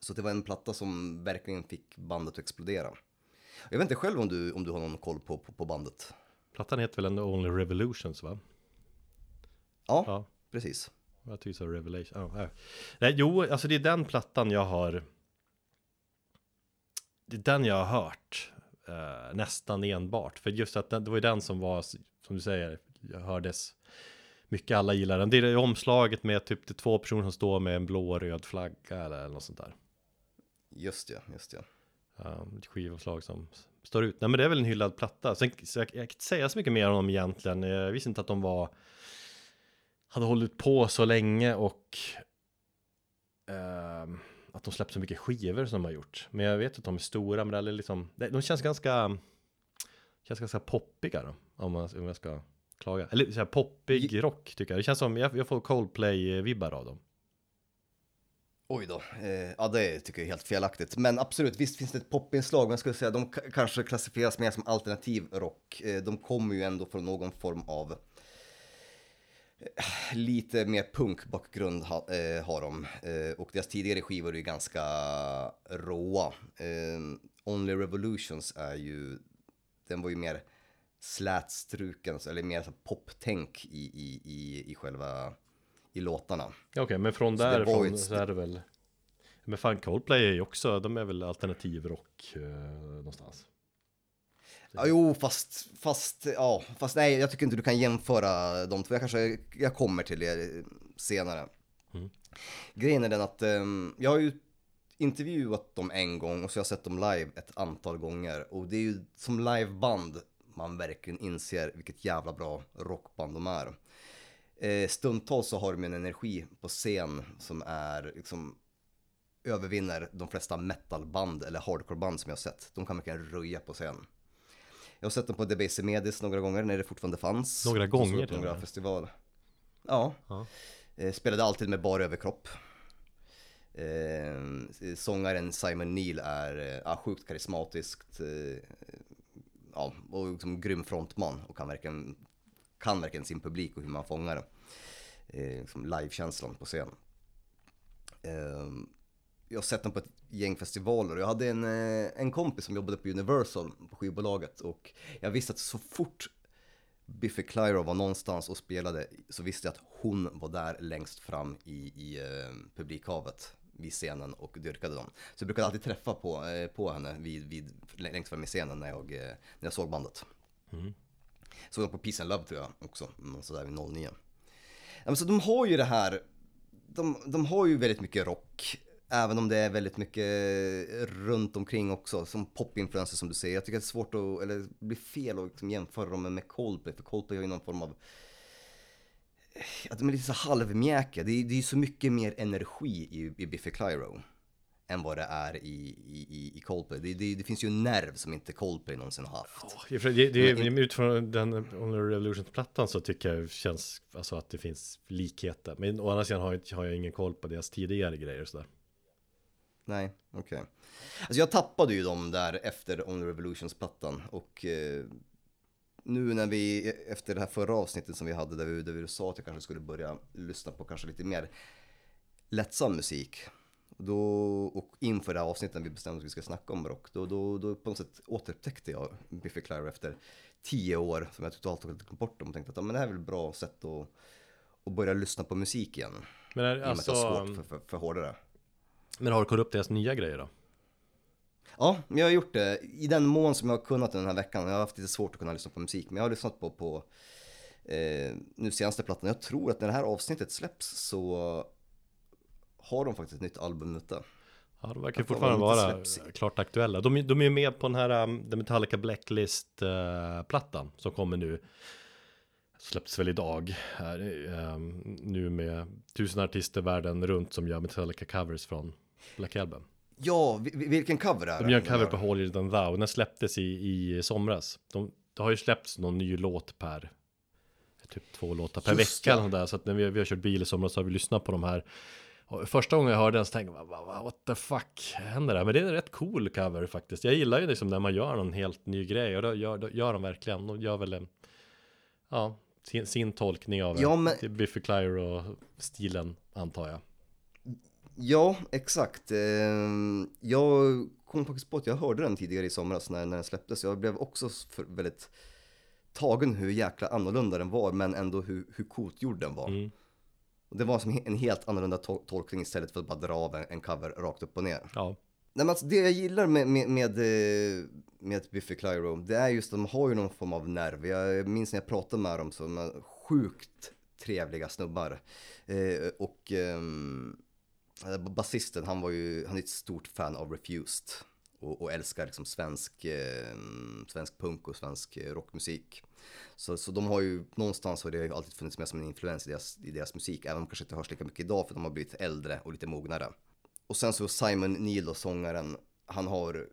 Speaker 2: Så det var en platta som verkligen fick bandet att explodera. Jag vet inte själv om du, om du har någon koll på, på, på bandet?
Speaker 1: Plattan heter väl ändå Only Revolutions va?
Speaker 2: Ja,
Speaker 1: Ja.
Speaker 2: precis.
Speaker 1: Jag tycker så Revelation. Ja, nej. nej, jo, alltså det är den plattan jag har. Det är den jag har hört eh, nästan enbart. För just att den, det var ju den som var, som du säger, jag hördes mycket alla gillar den. Det är omslaget med typ det två personer som står med en blå och röd flagga eller något sånt där.
Speaker 2: Just det, just det.
Speaker 1: Um, ett skivomslag som står ut. Nej men det är väl en hyllad platta. Sen, så jag, jag kan inte säga så mycket mer om dem egentligen. Jag visste inte att de var hade hållit på så länge och ehm, att de släppt så mycket skivor som de har gjort. Men jag vet att de är stora, men det är liksom, de de känns ganska, känns ganska poppiga då, om, man, om jag ska klaga. Eller så här poppig rock tycker jag. Det känns som, jag, jag får Coldplay-vibbar av dem.
Speaker 2: Oj då, eh, ja det tycker jag är helt felaktigt. Men absolut, visst finns det ett popinslag, men jag skulle säga de kanske klassificeras mer som alternativ rock. Eh, de kommer ju ändå från någon form av eh, lite mer punkbakgrund ha, eh, har de. Eh, och deras tidigare skivor är ju ganska råa. Eh, Only Revolutions är ju, den var ju mer slätstruken, eller mer poptänk i, i, i, i själva, i låtarna.
Speaker 1: Okej, men från därifrån
Speaker 2: ett
Speaker 1: så är det väl Men fan Coldplay är ju också, de är väl alternativ rock eh, någonstans
Speaker 2: Ja, jo, fast, fast, ja, fast nej, jag tycker inte du kan jämföra de två. Jag kanske, jag kommer till det senare. Grejen är den att ehm, jag har ju intervjuat dem en gång och så har jag sett dem live ett antal gånger. Och det är ju som liveband man verkligen inser vilket jävla bra rockband de är. Eh, stundtals så har de en energi på scen som är liksom övervinner de flesta metalband eller hardcoreband som jag har sett. De kan verkligen röja på scen. Jag har sett dem på Debaser Medis några gånger när det fortfarande fanns.
Speaker 1: Några gånger
Speaker 2: Några festivaler. Ja.
Speaker 1: Ja.
Speaker 2: Eh, spelade alltid med bara överkropp. Eh, sångaren Simon Neil är eh, sjukt karismatiskt. Eh, ja, och liksom grym frontman och kan verkligen, kan verkligen sin publik och hur man fångar eh, liksom livekänslan på scen. Eh, jag har sett dem på ett gäng festivaler och jag hade en, eh, en kompis som jobbade på Universal på skivbolaget och jag visste att så fort Biffy Clyro var någonstans och spelade så visste jag att hon var där längst fram i, i eh, publikhavet vid scenen och dyrkade dem. Så jag brukade alltid träffa på, eh, på henne vid, vid, längst fram i scenen när jag, eh, när jag såg bandet. Mm. Såg dem på Peace and Love tror jag också, sådär vid 09. Så de har ju det här, de, de har ju väldigt mycket rock, Även om det är väldigt mycket runt omkring också, som popinfluenser som du säger. Jag tycker det är svårt att, eller det blir fel att liksom jämföra dem med Coldplay, för Coldplay har ju någon form av att de är lite så halvmjäkiga. Det är, det är ju så mycket mer energi i, i Biffy Clyro än vad det är i, i, i- Coldplay. Det, det, det finns ju en nerv som inte Coldplay någonsin har haft.
Speaker 1: Det, det, det,
Speaker 2: Men
Speaker 1: utifrån den Honor Revolution-plattan så tycker jag känns alltså att det finns likheter. Men å andra sidan har jag, har jag ingen koll på deras tidigare grejer och sådär.
Speaker 2: Nej, okej. Alltså jag tappade ju dem där efter On the Revolutions-plattan och eh, nu när vi, efter det här förra avsnittet som vi hade där vi, där vi sa att jag kanske skulle börja lyssna på kanske lite mer lättsam musik. Då, och inför det här avsnittet när vi bestämde att vi ska snacka om rock, då, då, då på något sätt återupptäckte jag Biffy Clyro efter tio år som jag totalt har glömt bort dem och tänkte att ja, men det här är väl ett bra sätt att, att börja lyssna på musik igen.
Speaker 1: Men, är,
Speaker 2: I och med att
Speaker 1: alltså,
Speaker 2: jag har svårt för, för, för hårdare.
Speaker 1: men har du kollat upp deras nya grejer då?
Speaker 2: Ja, men jag har gjort det i den mån som jag har kunnat den här veckan. Jag har haft lite svårt att kunna lyssna på musik, men jag har lyssnat på, på eh, nu senaste plattan. Jag tror att när det här avsnittet släpps så har de faktiskt ett nytt album ute.
Speaker 1: Ja, de verkar fortfarande
Speaker 2: vara släpps-
Speaker 1: klart aktuella. De, är- de är ju med på den här um, The Metallica Blacklist-plattan som kommer nu. Släpps väl idag. Här, um, nu med tusen artister världen runt som gör Metallica covers från Black Album.
Speaker 2: Ja, vi- vi- vilken cover är
Speaker 1: De
Speaker 2: det?
Speaker 1: gör en cover på Holier than Thou. Den släpptes i, i somras. De, det har ju släppts någon ny låt per Typ två låtar per
Speaker 2: Just
Speaker 1: vecka där. Så att när vi, vi har kört bil i somras så har vi lyssnat på de här och Första gången jag hörde den så tänkte jag "Va- va- What the fuck händer där? Men det är en rätt cool cover faktiskt Jag gillar ju liksom när man gör någon helt ny grej Och då gör, då gör de verkligen De gör väl en Ja sin, sin tolkning av
Speaker 2: Ja, men-
Speaker 1: Biffy Clyro och stilen antar jag
Speaker 2: Ja, exakt. Ehm, Jag kom faktiskt på att jag hörde den tidigare i somras när, när den släpptes. Jag blev också väldigt tagen hur jäkla annorlunda den var, men ändå hur, hur coolt gjord den var.
Speaker 1: Mm.
Speaker 2: Och Det var som en helt annorlunda to- tolkning istället för att bara dra av en, en cover rakt upp och ner.
Speaker 1: Ja
Speaker 2: Nej, men alltså, det jag gillar med, med, med, eh, med Biffy Clyro, det är just att de har ju någon form av nerv. Jag minns när jag pratade med dem som är sjukt trevliga snubbar. Eh, och ehm, eh, basisten, han var ju, han är ett stort fan av Refused. Och, och älskar liksom svensk, eh, svensk punk och svensk eh, rockmusik. Så, så de har ju någonstans har det alltid funnits med som en influens i deras, i deras musik. Även om de kanske inte hörs lika mycket idag för de har blivit äldre och lite mognare. Och sen så Simon Neil sångaren, han har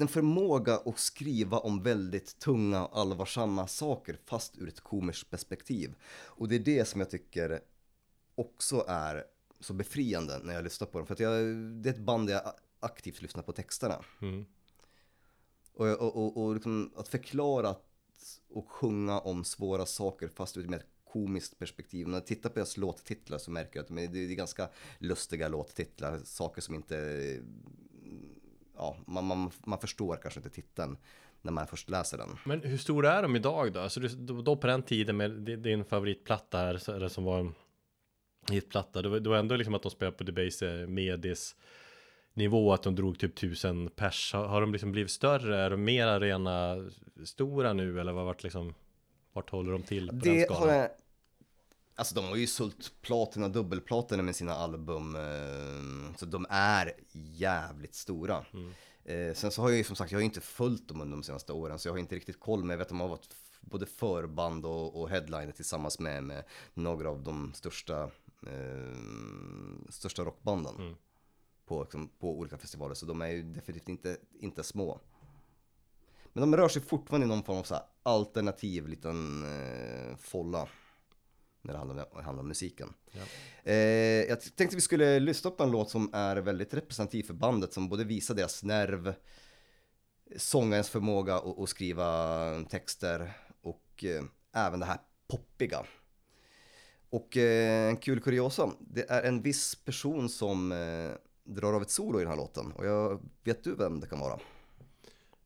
Speaker 2: en förmåga att skriva om väldigt tunga och allvarsamma saker fast ur ett komiskt perspektiv. Och det är det som jag tycker också är så befriande när jag lyssnar på dem. För att jag, det är ett band där jag aktivt lyssnar på texterna.
Speaker 1: mm.
Speaker 2: Och, och, och, och liksom att förklara att- och sjunga om svåra saker fast ur ett mer komiskt perspektiv. När jag tittar på deras låttitlar så märker jag att det är ganska lustiga låttitlar. Saker som inte, eh, ja, man, man, man förstår kanske inte titeln när man först läser den.
Speaker 1: Men hur stora är de idag då? Alltså då, då på den tiden med din favoritplatta här, så- eller som var en hitplatta, det var, det var ändå liksom att de spelade på Debase Medis nivå, att de drog typ tusen pers. Har, har de liksom blivit större? Är de mer arena stora nu eller vad vart liksom, vart håller de till på den
Speaker 2: Det
Speaker 1: skalan?
Speaker 2: har jag... Alltså de har ju sålt platina, dubbelplatina med sina album. eh, Så de är jävligt stora. Eh, Sen så har jag ju som sagt, jag har ju inte följt dem under de senaste åren. Så jag har inte riktigt koll. Men jag vet att de har varit både förband och, och headliner tillsammans med, med några av de största, eh, största rockbanden. På, liksom, på olika festivaler. Så de är ju definitivt inte, inte små. Men de rör sig fortfarande i någon form av så alternativ liten eh, folla. När det handlar om, handlar om musiken. Eh, jag tänkte vi skulle lyssna på en låt som är väldigt representativ för bandet. Som både visar deras nerv, sångarens förmåga att, att skriva texter och eh, även det här poppiga. Och eh, en kul kuriosa, det är en viss person som eh, drar av ett solo i den här låten. Och jag, vet du vem det kan vara?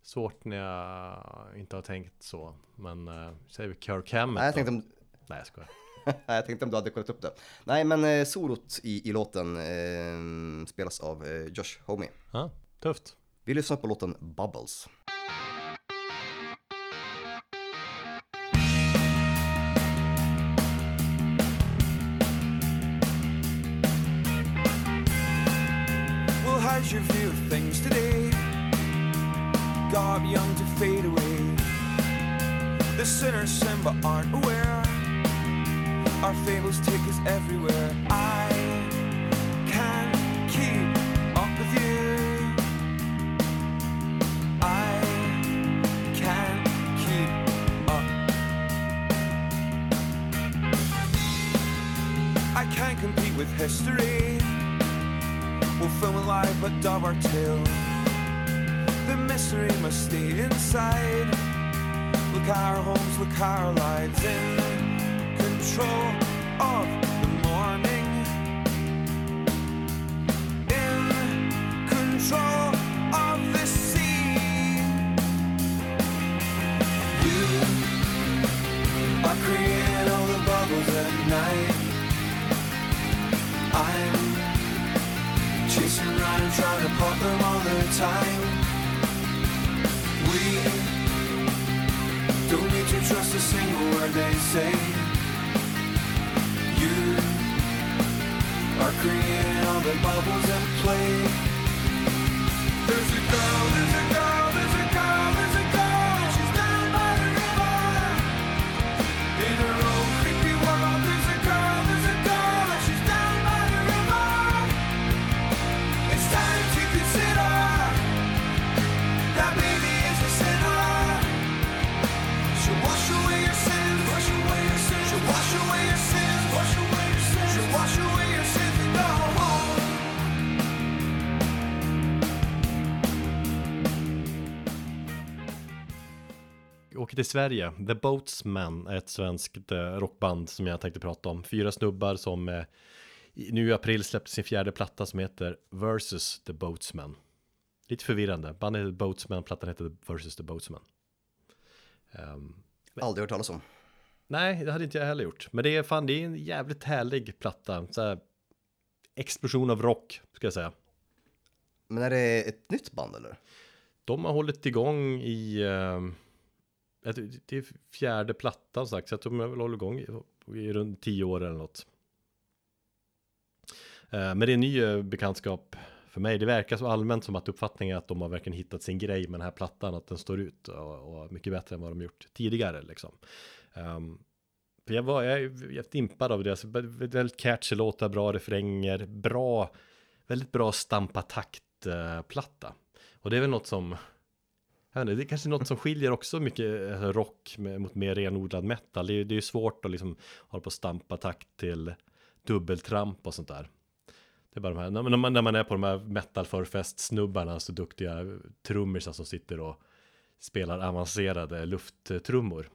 Speaker 1: Svårt när jag inte har tänkt så. Men äh, säger vi Kirk Hammett
Speaker 2: Nej, jag tänkte om,
Speaker 1: Nej, jag skojar. [LAUGHS]
Speaker 2: Nej, jag tänkte om du hade kollat upp det. Nej, men eh, solot i, i låten eh, spelas av eh, Josh Homme.
Speaker 1: Ja, tufft.
Speaker 2: Vi lyssnar på låten. Bubbles
Speaker 5: Change your view things today. God young to fade away. The sinners sin but aren't aware. Our fables take us everywhere. I mystery must stay inside. Look our homes, look our lives in control of
Speaker 1: Sverige. The Boatsmen är ett svenskt eh, rockband som jag tänkte prata om. Fyra snubbar som eh, nu i april släppte sin fjärde platta som heter Versus The Boatsmen. Lite förvirrande. Bandet heter Boatsmen, plattan heter Versus The Boatsmen. Ehm,
Speaker 2: Aldrig hört talas om.
Speaker 1: nej, det hade inte jag heller gjort. Men det är fan, det är en jävligt härlig platta. Så här, explosion av rock, ska jag säga.
Speaker 2: Men är det ett nytt band eller?
Speaker 1: De har hållit igång i tror det är fjärde plattan sagt, så jag de har väl håller igång i, i runt tio år eller något. Eh, men det är en ny eh, bekantskap för mig. Det verkar så allmänt som att uppfattningen är att de har verkligen hittat sin grej med den här plattan, att den står ut och, och mycket bättre än vad de gjort tidigare liksom. Ehm, för jag var, jag är jävligt impad av det, väldigt catchy låtar, bra refränger, bra, väldigt bra stampa takt-platta. Eh, och det är väl något som inte, det är kanske något som skiljer också mycket eh, rock mot mer renodlad metal. Det är, det är svårt att liksom hålla på och stampa takt till dubbeltramp och sånt där. Det är bara de här, när man, när man är på de här metal förfest snubbarna så duktiga trummisar som sitter och spelar avancerade lufttrummor.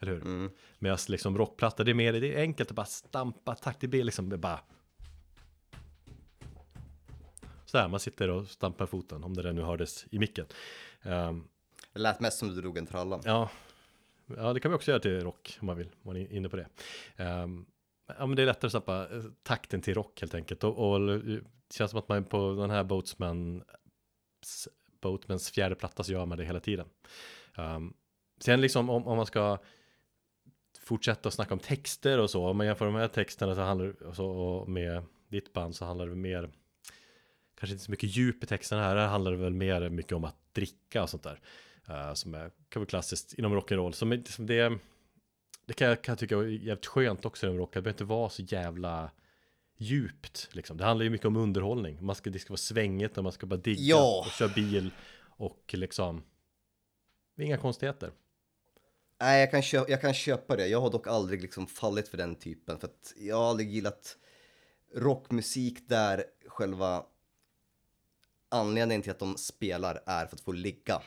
Speaker 1: Eller hur?
Speaker 2: Mm.
Speaker 1: Medan liksom rockplatta, det är mer, det är enkelt att bara stampa takt, det blir liksom bara så här, man sitter och stampar foten, om det där nu hördes i micken. Ehm,
Speaker 2: Det lät mest som du drog en tralla.
Speaker 1: ja, ja, det kan vi också göra till rock om man vill, om man är inne på det. Ehm, ja, men det är lättare att stampa eh, takten till rock helt enkelt. Och, och det känns som att man på den här Boatsman, Boatmans fjärde platta så gör man det hela tiden. Um, sen liksom om, om man ska fortsätta att snacka om texter och så, om man jämför de här texterna så handlar så, och med ditt band så handlar det mer kanske inte så mycket djup i texterna här, här handlar det väl mer mycket om att dricka och sånt där. eh, som är, kan vara klassiskt inom rock'n'roll. Som, är- som det, det kan jag, kan jag tycka är jävligt skönt också inom rock, det behöver inte vara så jävla djupt liksom. Det handlar ju mycket om underhållning. Man ska, det ska vara svängigt när man ska bara digga
Speaker 2: Ja.
Speaker 1: och köra bil och liksom inga konstigheter.
Speaker 2: Nej, jag kan, köpa, jag kan köpa det. Jag har dock aldrig liksom fallit för den typen. För att jag har aldrig gillat rockmusik där själva anledningen till att de spelar är för att få ligga.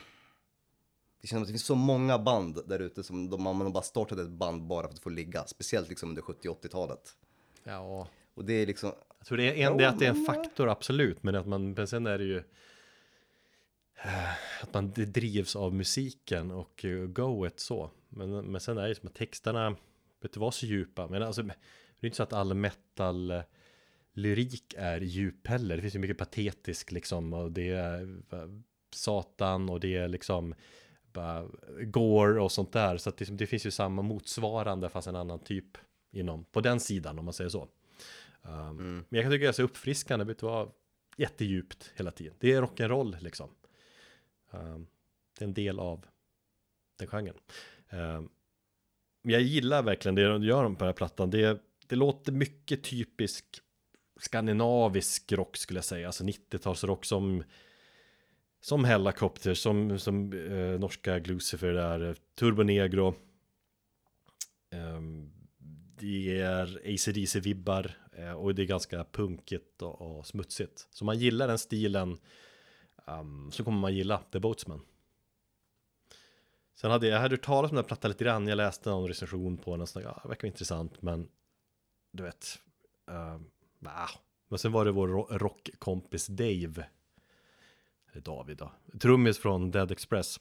Speaker 2: Det känns som att det finns så många band där ute som de, man har bara startat ett band bara för att få ligga. Speciellt liksom under 70-80-talet.
Speaker 1: Ja,
Speaker 2: Och det är liksom,
Speaker 1: Jag tror det är, en, det är att det är en faktor, absolut. Men att man, men sen är det ju [SIGHS] att man drivs av musiken och eh, goet så. Men, men sen är det ju som att texterna vet du vad så djupa. Men alltså, det är inte så att all metal lyrik är djup heller. Det finns ju mycket patetisk liksom och det är satan och det är liksom bara gore och sånt där. Så att det, det finns ju samma motsvarande fast en annan typ inom på den sidan om man säger så. Um, Men jag kan tycka det är så uppfriskande, vet du vad?
Speaker 6: jättedjupt hela tiden. Det är rock'n'roll liksom. Um, det är en del av den genren. Um, jag gillar verkligen det de gör på den här plattan. Det, det låter mycket typisk skandinavisk rock skulle jag säga. Alltså 90-talsrock som som Hellacopter, som, som eh, norska Glucifer där, eh, Turbo Negro. Eh, det är ACDC-vibbar eh, och det är ganska punkigt och, och smutsigt. Så man gillar den stilen um, så kommer man gilla The Boatsman. Sen hade jag, jag hade hört talas om den här plattan lite grann, jag läste någon recension på den och så, ja, ah, det verkar intressant men du vet, uh men sen var det vår ro- rockkompis Dave eller David då, trummis från Dead Express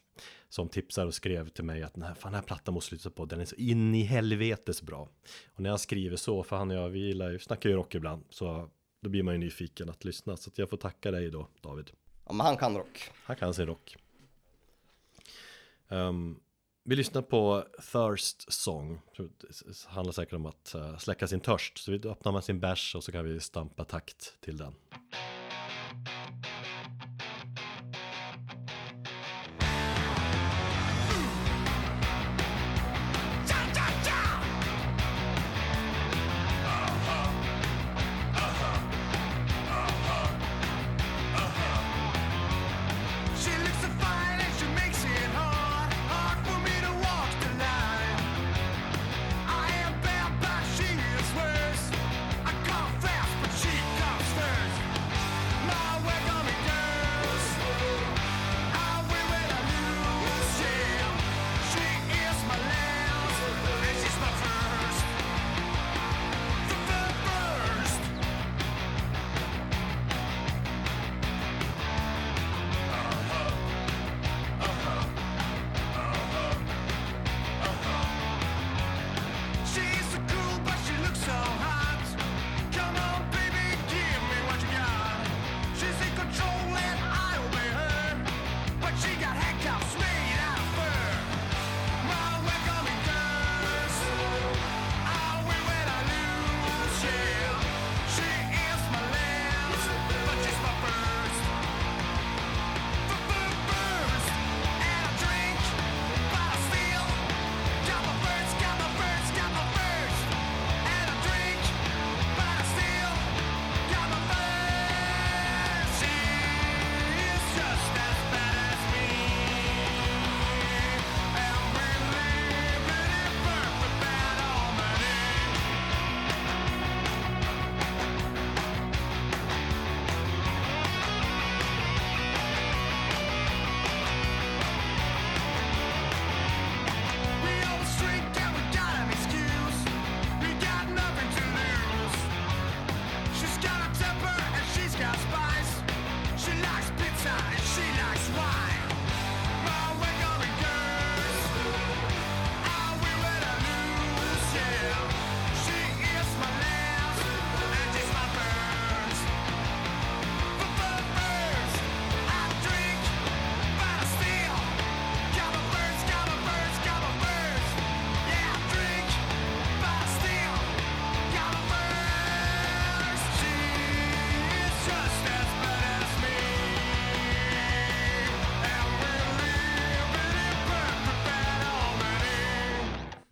Speaker 6: som tipsar och skrev till mig att den här, fan, den här plattan måste lyssna på, den är så in i helvetes bra. Och när jag skriver så, för han och jag, vi gillar ju, snackar ju rock ibland, så då blir man ju nyfiken att lyssna. Så att jag får tacka dig då, David.
Speaker 2: Ja, men han kan rock.
Speaker 6: Han kan sig rock. Ehm, vi lyssnar på Thirst Song. Det handlar säkert om att eh, släcka sin törst. Så vi öppnar man sin bärs och så kan vi stampa takt till den.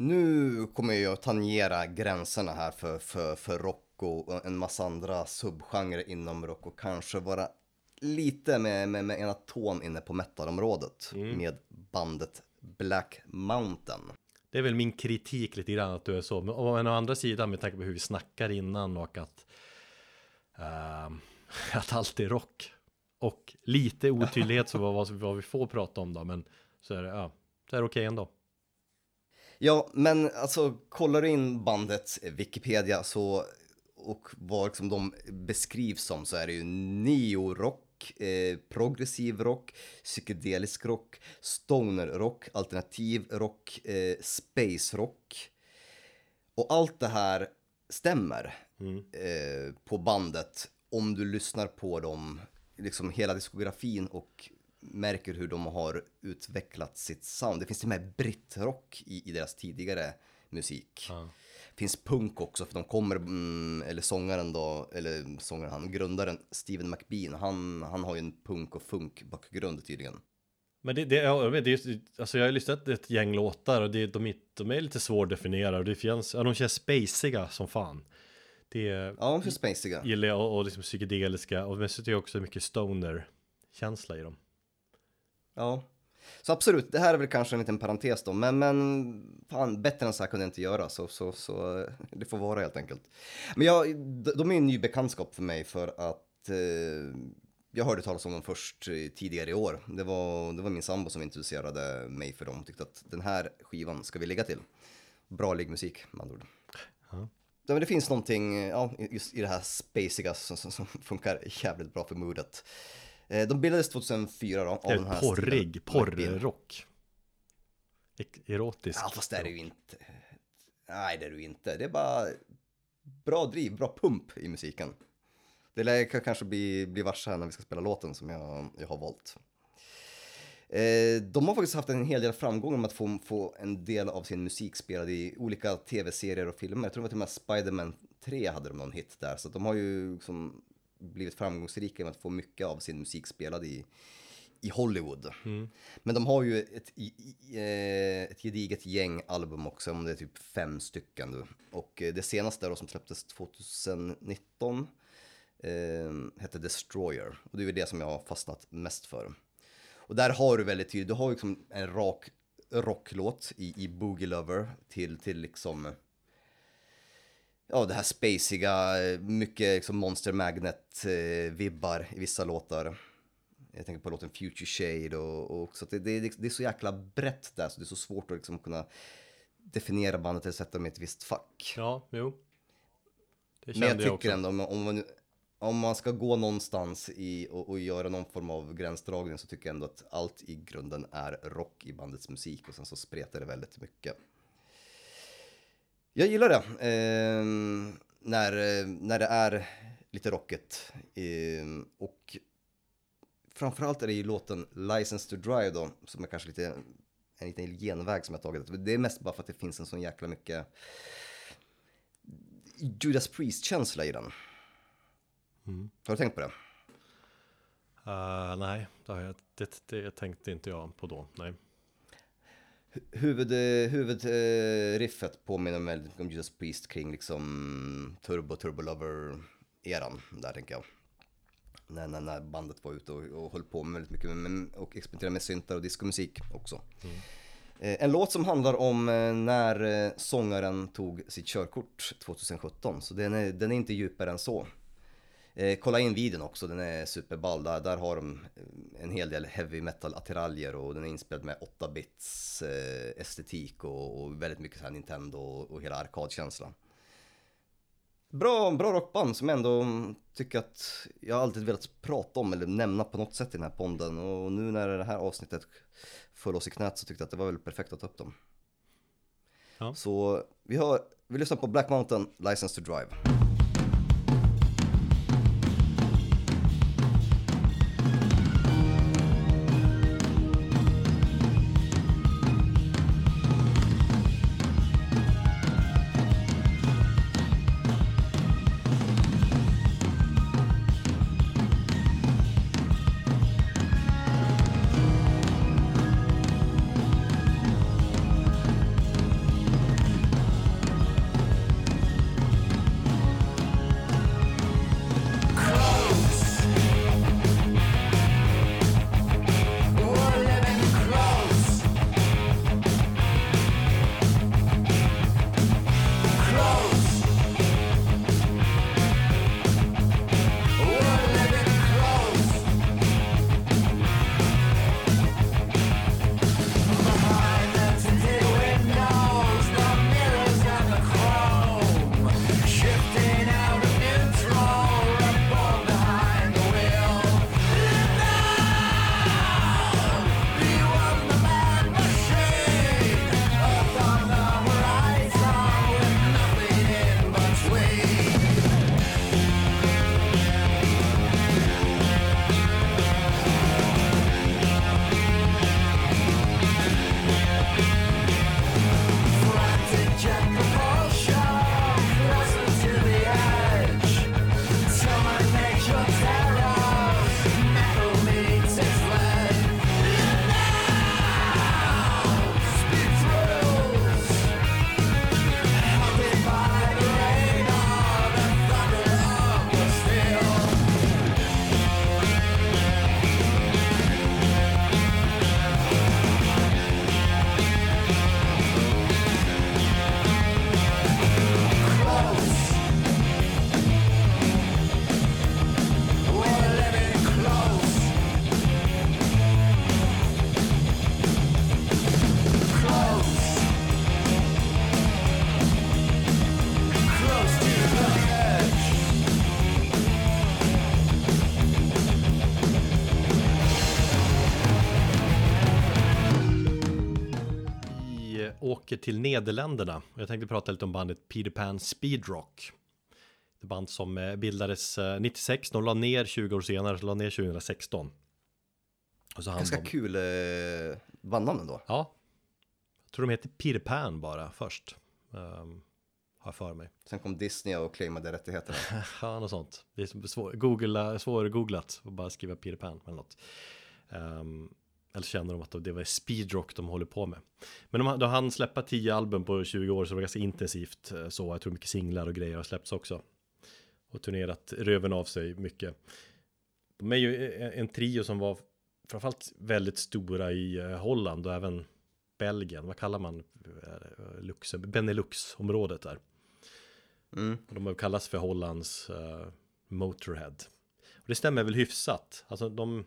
Speaker 2: Nu kommer jag att tangera gränserna här för, för, för rock och en massa andra subgenrer inom rock och kanske vara lite med, med, med ena tån inne på metalområdet med bandet Black Mountain.
Speaker 6: Det är väl min kritik lite grann att du är så. Men å å andra sidan med tanke på hur vi snackar innan och att ehm, [LAUGHS] att allt är rock. Och lite otydlighet [LAUGHS] så vad, vad, vi får prata om då. Men så är det, ja, så är det okej ändå.
Speaker 2: Ja, men alltså kollar du in bandets Wikipedia så och vad liksom de beskrivs som så är det ju neorock, eh, progressiv rock, psykedelisk rock, stoner rock, alternativ rock, eh, space rock. Och allt det här stämmer eh, på bandet om du lyssnar på dem, liksom hela diskografin och märker hur de har utvecklat sitt sound. Det finns till och med brittrock i, i deras tidigare musik.
Speaker 1: Ja.
Speaker 2: Finns punk också, för de kommer, mm, eller sångaren då, eller sångaren, han, grundaren Steven McBean, han, han har ju en punk och funk-bakgrund tydligen.
Speaker 1: Men det, det, ja, jag vet, det är, alltså jag har lyssnat ett gäng låtar och det, de, de är lite svårdefinierade och det känns, ja, de känns spaciga som fan. Det är,
Speaker 2: Ja, de är spaciga.
Speaker 1: gillar jag och, och liksom psykedeliska och men så tycker jag också mycket stoner-känsla i dem.
Speaker 2: Ja. Så absolut, det här är väl kanske en liten parentes då, men, men fan, bättre än så här kunde jag inte göra, så, så, så eh, det får vara helt enkelt. Men jag, de är en ny bekantskap för mig för att eh, jag hörde talas om dem först tidigare i år. Det var, det var min sambo som introducerade mig för dem och tyckte att den här skivan ska vi lägga till. Bra liggmusik med andra ord.
Speaker 1: Ja.
Speaker 2: Ja, men det finns någonting ja, just i det här spaciga som, som, som funkar jävligt bra för modet. Eh, De bildades 2004 då, av den här
Speaker 1: porrig, porrrock. Erotisk.
Speaker 2: Ja, fast det är det ju inte. Nej, det är det ju inte. Det är bara bra driv, bra pump i musiken. Det lär kan kanske bli, bli varse här när vi ska spela låten som jag, jag har valt. Eh, de har faktiskt haft en hel del framgångar med att få, få en del av sin musik spelad i olika tv-serier och filmer. Jag tror det var till och med Spider-Man 3 hade de någon hit där. Så de har ju liksom blivit framgångsrika med att få mycket av sin musik spelad i, i Hollywood. Men de har ju ett, eh, ett gediget gäng album också, om det är typ fem stycken nu. Och eh, det senaste då som släpptes 2019 eh, hette Destroyer. Och det är ju det som jag har fastnat mest för. Och där har du väldigt tydligt, du har liksom en rak rocklåt i, i Boogie Lover till, till liksom Ja, det här spaciga, mycket liksom Monster Magnet-vibbar i vissa låtar. Jag tänker på låten Future Shade och, och så att det, det, det är så jäkla brett där så det är så svårt att liksom kunna definiera bandet eller sätta dem i ett visst fack.
Speaker 1: Ja, jo. Det
Speaker 2: Men jag
Speaker 1: kände jag
Speaker 2: tycker
Speaker 1: också.
Speaker 2: ändå om, om, man, om man ska gå någonstans i och, och göra någon form av gränsdragning så tycker jag ändå att allt i grunden är rock i bandets musik och sen så spretar det väldigt mycket. Jag gillar det. Eh, när, när det är lite rockigt. Eh, och framförallt är det ju låten License to Drive då, som är kanske lite en liten genväg som jag tagit. Det är mest bara för att det finns en sån jäkla mycket Judas Priest-känsla i den. Har du tänkt på det?
Speaker 1: Uh, nej, det, det, det tänkte inte jag på då. Nej.
Speaker 2: Huvud, eh, huvudriffet påminner mig väldigt mycket om Judas Priest kring liksom Turbo, Turbo Lover-eran där tänker jag. När, när, när bandet var ute och, och höll på med väldigt mycket med, och experimenterade med syntar och diskomusik också. Eh, En låt som handlar om eh, när eh, sångaren tog sitt körkort 2017, så den är, den är inte djupare än så. Eh, kolla in videon också, den är superball. Där, där har de eh, en hel del heavy metal attiraljer och den är inspelad med 8-bits eh, estetik och, och väldigt mycket så här Nintendo och, och hela arkadkänsla. Bra, bra rockband som jag ändå mm, tycker att jag alltid velat prata om eller nämna på något sätt i den här ponden och nu när det här avsnittet föll oss i knät så tyckte jag att det var väl perfekt att ta upp dem.
Speaker 1: Ja.
Speaker 2: Så vi, har, vi lyssnar på Black Mountain, License to Drive.
Speaker 1: Åker till Nederländerna. Jag tänkte prata lite om bandet Peter Pan Speedrock. Det band som eh, bildades eh, 96, de la ner 20 år senare, så la ner 2016. Och så
Speaker 2: Ganska
Speaker 1: de,
Speaker 2: kul eh, bandnamn ändå.
Speaker 1: Ja. Jag tror de heter Peter Pan bara först. Um, har jag för mig.
Speaker 2: Sen kom Disney och claimade rättigheterna. [LAUGHS]
Speaker 1: Ja, något sånt. Det är svår, googla, svårgooglat och bara skriva Peter Pan eller något. Um, eller känner de att det var speedrock de håller på med. Men de, de hann släppa 10 album på 20 år så det var ganska intensivt eh, så. Jag tror mycket singlar och grejer har släppts också. Och turnerat röven av sig mycket. De är ju en, en trio som var framförallt väldigt stora i eh, Holland och även Belgien. Vad kallar man eh, Lux, Benelux-området där?
Speaker 2: Mm.
Speaker 1: De har kallats för Hollands uh, Motorhead. Och det stämmer väl hyfsat. Alltså de,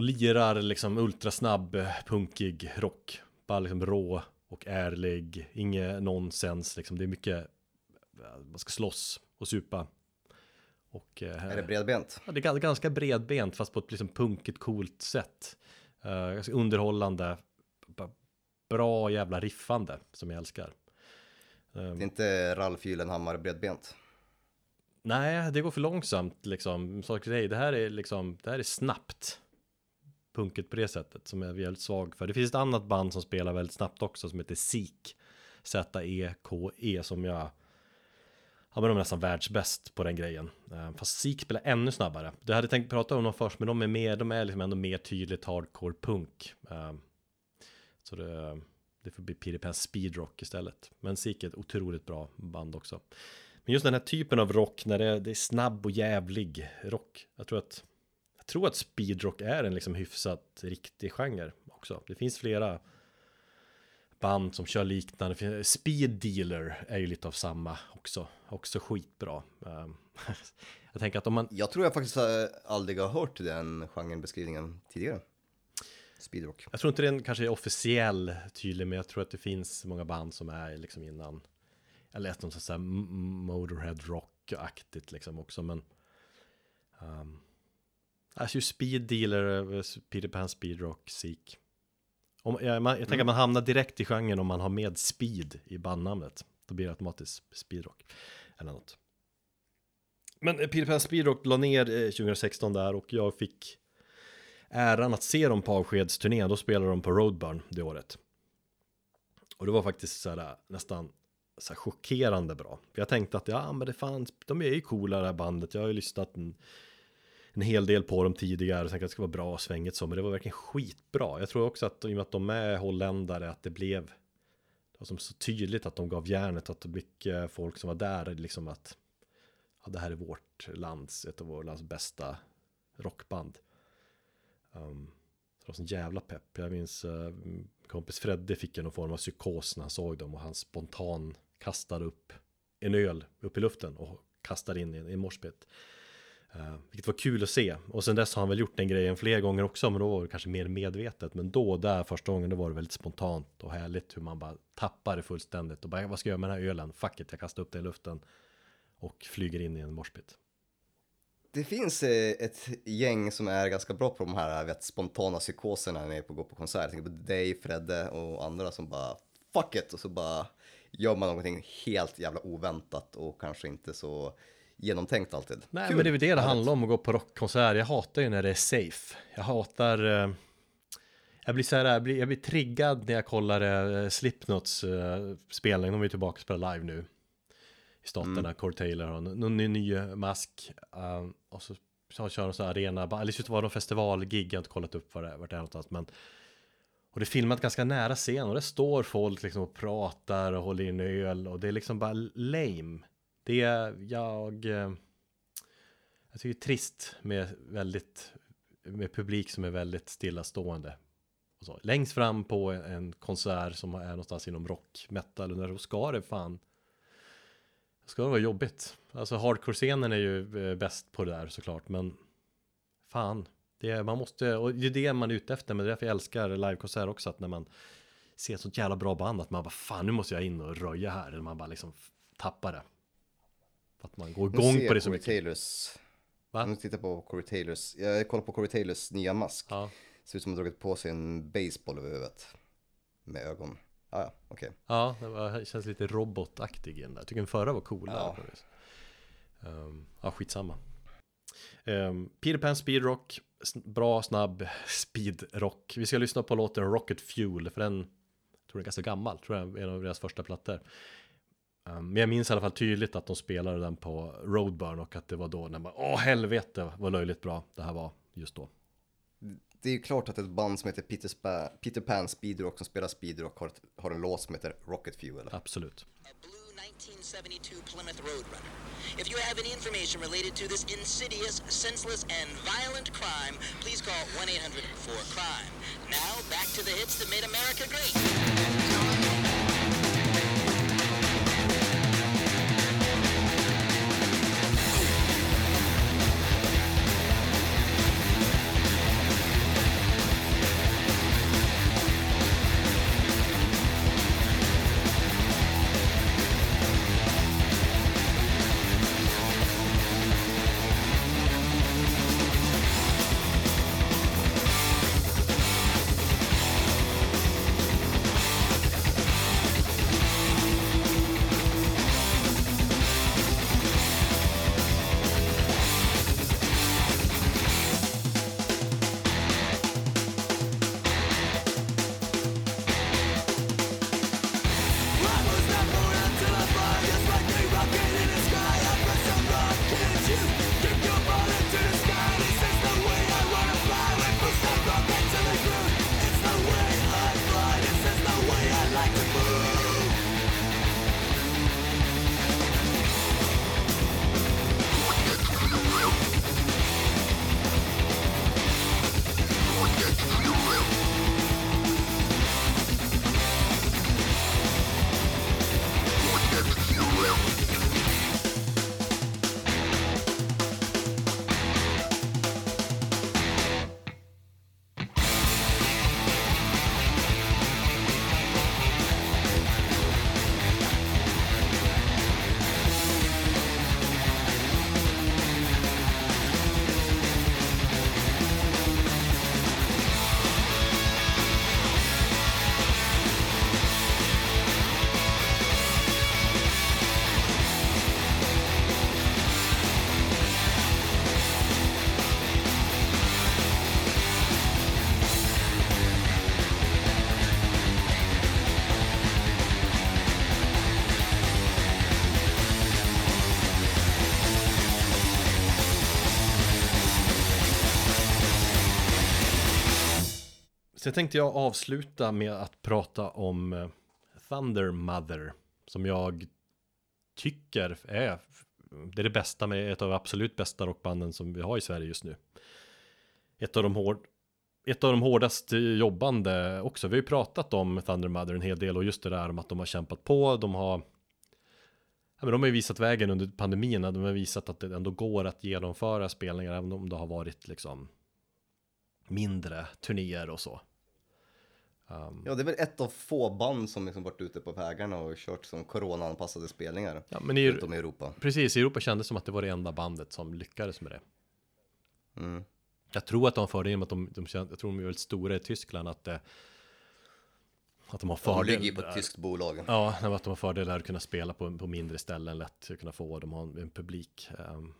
Speaker 1: de lirar liksom ultrasnabb, punkig rock. Bara liksom rå och ärlig. Inget nonsens liksom. Det är mycket, eh, man ska slåss och supa. Och, eh,
Speaker 2: Är det bredbent?
Speaker 1: Ja, det är gans- ganska bredbent fast på ett liksom punkigt coolt sätt. Uh, ganska underhållande. Bra jävla riffande som jag älskar.
Speaker 2: Det är inte Ralf Gyllenhammar bredbent.
Speaker 1: Nej, det går för långsamt liksom. Säger, det här är liksom, det här är snabbt. Punket på det sättet som jag är väldigt svag för. Det finns ett annat band som spelar väldigt snabbt också som heter Seek. Z-E-K-E som jag Ja men de är nästan världsbäst på den grejen. Eh, fast Seek spelar ännu snabbare. Det hade tänkt prata om dem först men de är mer, de är liksom ändå mer tydligt hardcore punk. Eh, så det, det får bli Peter Pan Speedrock istället. Men Seek är ett otroligt bra band också. Men just den här typen av rock när det är, det är snabb och jävlig rock. Jag tror att tror att speedrock är en liksom hyfsat riktig genre också. Det finns flera band som kör liknande. Speed Dealer är ju lite av samma också. Också skitbra. Ehm, [LAUGHS] jag tänker att om man
Speaker 2: Jag tror jag faktiskt aldrig har hört den genrebeskrivningen tidigare. Speedrock.
Speaker 1: Jag tror inte den kanske är officiell tydlig, men jag tror att det finns många band som är liksom innan. Jag läste om så här m- m- Motorhead Rock-aktigt liksom också, men. Um, alltså ju Speed Dealer, eh, Peter Pan Speed Rock, Seek. Om, jag, man, jag tänker att man hamnar direkt i genren om man har med speed i bandnamnet. Då blir det automatiskt speedrock. Eller något. Men eh, Peter Pan Speedrock la ner eh, 2016 där och jag fick äran att se dem på avskedsturnén. Då spelade de på Roadburn det året. Och det var faktiskt så här, nästan så här chockerande bra. För jag tänkte att ja, men det fanns, de är ju coola det här bandet. Jag har ju lyssnat en, en hel del på dem tidigare och tänkte att det ska vara bra svänget så. Men det var verkligen skitbra. Jag tror också att i och med att de är holländare att det blev det var som så tydligt att de gav järnet. Att mycket folk som var där liksom att ja, det här är vårt lands, ett av vårt lands bästa rockband. Um, det var sån jävla pepp. Jag minns uh, kompis Fredde fick en någon form av psykos när han såg dem och han spontan kastade upp en öl upp i luften och kastade in i en, i en morspet. Uh, vilket var kul att se. Och sen dess har han väl gjort den grejen fler gånger också, men då var det kanske mer medvetet. Men då, där första gången, då var det väldigt spontant och härligt hur man bara tappar det fullständigt och bara, vad ska jag göra med den här ölen? Fuck it, jag kastar upp det i luften och flyger in i en morspit.
Speaker 2: Det finns eh, ett gäng som är ganska bra på de här eh, vet, spontana psykoserna när ni är på att gå på konsert. Jag tänker på dig, Fredde och andra som bara fuck it och så bara gör man någonting helt jävla oväntat och kanske inte så genomtänkt alltid.
Speaker 1: Nej,
Speaker 2: Kul.
Speaker 1: men det är väl det det handlar om att gå på rockkonsert. Jag hatar ju när det är safe. Jag hatar... Eh, jag blir så här, jag blir, jag blir triggad när jag kollar eh, Slipknots eh, spelning. De är tillbaka och spelar live nu. I staterna. Corey Taylor har någon ny, ny mask. eh, och så, så kör de så här arena, eller det var någon festivalgig. Jag har inte kollat upp vad det, vart det är någonstans. Men, och det är filmat ganska nära scen och det står folk liksom och pratar och håller i en öl. Och det är liksom bara lame. Det är jag... Eh, jag tycker det är trist med väldigt med publik som är väldigt stillastående. Och så. Längst fram på en, konsert som är någonstans inom rock, metal, och när då ska det fan ska det vara jobbigt. Alltså hardcore-scenen är ju eh, bäst på det där såklart, men fan, det är, man måste, och det är det man är ute efter, men det är därför jag älskar livekonserter också, att när man ser ett sånt jävla bra band, att man bara fan, nu måste jag in och röja här, eller man bara liksom tappar det. Att man går
Speaker 2: Nu
Speaker 1: igång på det så mycket.
Speaker 2: Taylors,
Speaker 1: Va?
Speaker 2: du tittar på Corey Taylors, jag kollar på Corey Taylors nya mask.
Speaker 1: Ja.
Speaker 2: Ser ut som att han dragit på sig en baseball över huvudet. med ögon. Ah, ja, okej.
Speaker 1: Ja, det var, känns lite robotaktig i den där. Jag tycker den förra var coolare.
Speaker 2: Ja.
Speaker 1: Um, ja, skitsamma. Um, Peter Pan Speedrock, bra snabb [LAUGHS] speedrock. Vi ska lyssna på låten Rocket Fuel, för den jag tror den är ganska gammal, tror jag en av deras första plattor. Um, men jag minns i alla fall tydligt att de spelade den på Roadburn och att det var då när man, åh helvete vad löjligt bra det här var just då.
Speaker 2: Det är ju klart att ett band som heter Peter, Spa, Peter Pan Speedrock som spelar speedrock har, ett, har en låt som heter Rocket Fuel.
Speaker 1: Absolut.
Speaker 7: A blue 1972 Plymouth Roadrunner. If you have any information related to this insidious, senseless, and violent crime, please call 1 800 4 Crime. Now, back to the hits that made America great.
Speaker 1: Sen tänkte jag avsluta med att prata om eh, Thunder Mother som jag tycker är det är det bästa med ett av de absolut bästa rockbanden som vi har i Sverige just nu. Ett av de hård ett av de hårdast jobbande också. Vi har ju pratat om Thunder Mother en hel del och just det där om att de har kämpat på. De har ja, men de har ju visat vägen under pandemin. De har visat att det ändå går att genomföra spelningar även om det har varit liksom mindre turnéer och så.
Speaker 2: Ja, det är väl ett av få band som liksom varit ute på vägarna och kört som coronaanpassade spelningar
Speaker 1: Ja, men i,
Speaker 2: runt om i Europa.
Speaker 1: Precis, i Europa kändes som att det var det enda bandet som lyckades med det.
Speaker 2: Mm.
Speaker 1: Jag tror att de har fördel med att de, de jag tror de är väldigt stora i Tyskland att det, att de har
Speaker 2: De
Speaker 1: fördel.
Speaker 2: ligger på ett tyskt bolag.
Speaker 1: Ja, att de har fördelar att kunna spela på, på mindre ställen, lätt att kunna få, de har en, en publik. ehm.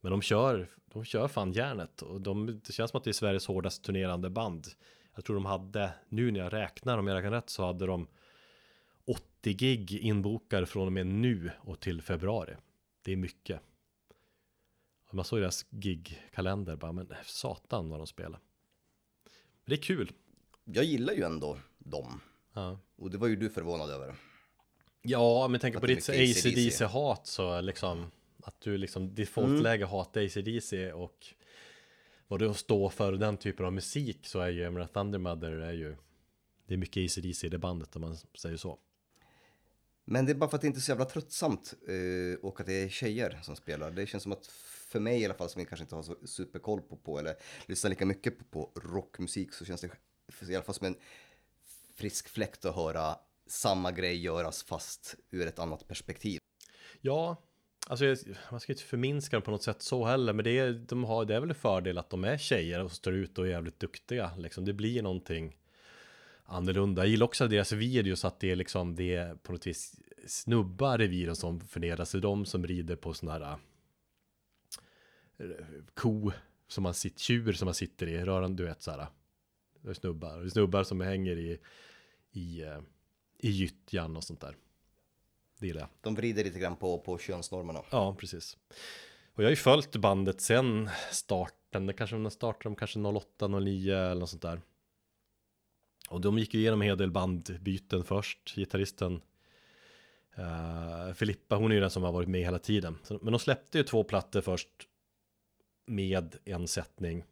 Speaker 1: men de kör, de kör fan järnet och de, det känns som att det är Sveriges hårdast turnerande band. Jag tror de hade, nu när jag räknar, om jag räknar rätt, så hade de 80 gig inbokade från och med nu och till februari. Det är mycket. Man såg deras gig-kalender, bara, men satan vad de spelar. Men det är kul.
Speaker 2: Jag gillar ju ändå dem.
Speaker 1: Ja.
Speaker 2: Och det var ju du förvånad över.
Speaker 1: Ja, men tänk på ditt. ACDC-hat så liksom att du liksom defaultläge hatar ACDC och vad du står för den typen av musik så är ju, jag menar Thunder Mother är ju det är mycket ACDC i det bandet om man säger så.
Speaker 2: Men det är bara för att det inte är så jävla tröttsamt eh, och att det är tjejer som spelar. Det känns som att för mig i alla fall som kanske inte har så superkoll på, på eller lyssnar lika mycket på, på rockmusik så känns det i alla fall som en frisk fläkt att höra samma grej göras fast ur ett annat perspektiv.
Speaker 1: Ja, alltså man ska inte förminska dem på något sätt så heller, men det är, de har, det är väl en fördel att de är tjejer och står ut och är jävligt duktiga liksom. Det blir någonting annorlunda. Jag gillar också deras videos att det är liksom det är på något vis snubbar i videon som förnedras. Det är de som rider på sådana här äh, ko som man sitter, tjur som man sitter i, rörande, du vet så här. Äh, snubbar, snubbar som hänger i, i, äh, i gyttjan och sånt där. Det gillar jag.
Speaker 2: De vrider lite grann på, på könsnormerna.
Speaker 1: Ja, precis. Och jag har ju följt bandet sen starten, det kanske de startade de kanske 08, 09 eller något sånt där. Och de gick ju igenom en hel del bandbyten först, gitarristen uh, Filippa, hon är ju den som har varit med hela tiden. Men de släppte ju två plattor först med en sättning.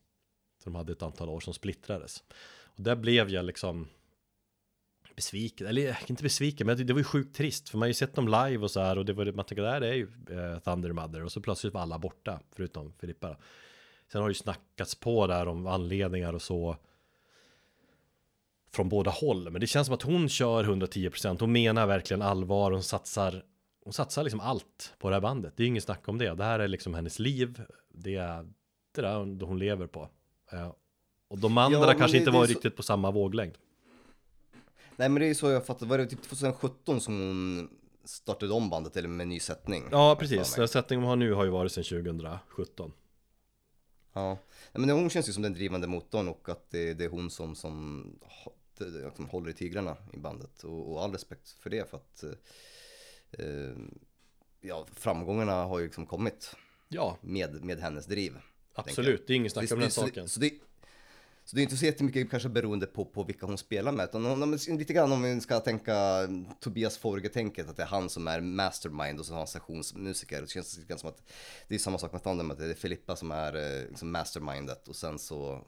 Speaker 1: Så de hade ett antal år som splittrades. Och där blev jag liksom besviken, eller inte besviken, men det var ju sjukt trist för man har ju sett dem live och så här och det var man tänker det här är ju eh, Thunder Mother och så plötsligt var alla borta förutom Filippa. Sen har det ju snackats på där om anledningar och så från båda håll, men det känns som att hon kör 110%. Hon menar verkligen allvar, hon satsar hon satsar liksom allt på det här bandet. Det är inget snack om det. Det här är liksom hennes liv. Det är det där hon lever på. Eh, Och de andra
Speaker 2: Ja,
Speaker 1: kanske
Speaker 2: det-
Speaker 1: inte
Speaker 2: det
Speaker 1: var
Speaker 2: så-
Speaker 1: riktigt på samma våglängd.
Speaker 2: Nej men det är så jag fattar, var det typ 2017 som hon startade om bandet eller med ny sättning?
Speaker 1: Ja, precis. Den sättning de har nu har ju varit sedan 2017.
Speaker 2: Ja, Nej, men hon känns ju som den drivande motorn och att det, det är hon som, som, liksom håller i tyglarna i bandet. Och, och all respekt för det för att eh, ja, framgångarna har ju liksom kommit
Speaker 1: Ja,
Speaker 2: med, med hennes driv.
Speaker 1: absolut. Det är inget snack om den saken.
Speaker 2: Så det, så det är inte så jättemycket kanske beroende på, på vilka hon spelar med. Utan hon- lite grann om vi ska tänka Tobias Forge-tänket, att det är han som är mastermind och så har han sessionsmusiker. Det känns lite grann som att det är samma sak med Thunder, att det är Filippa som är eh, liksom mastermindet och sen så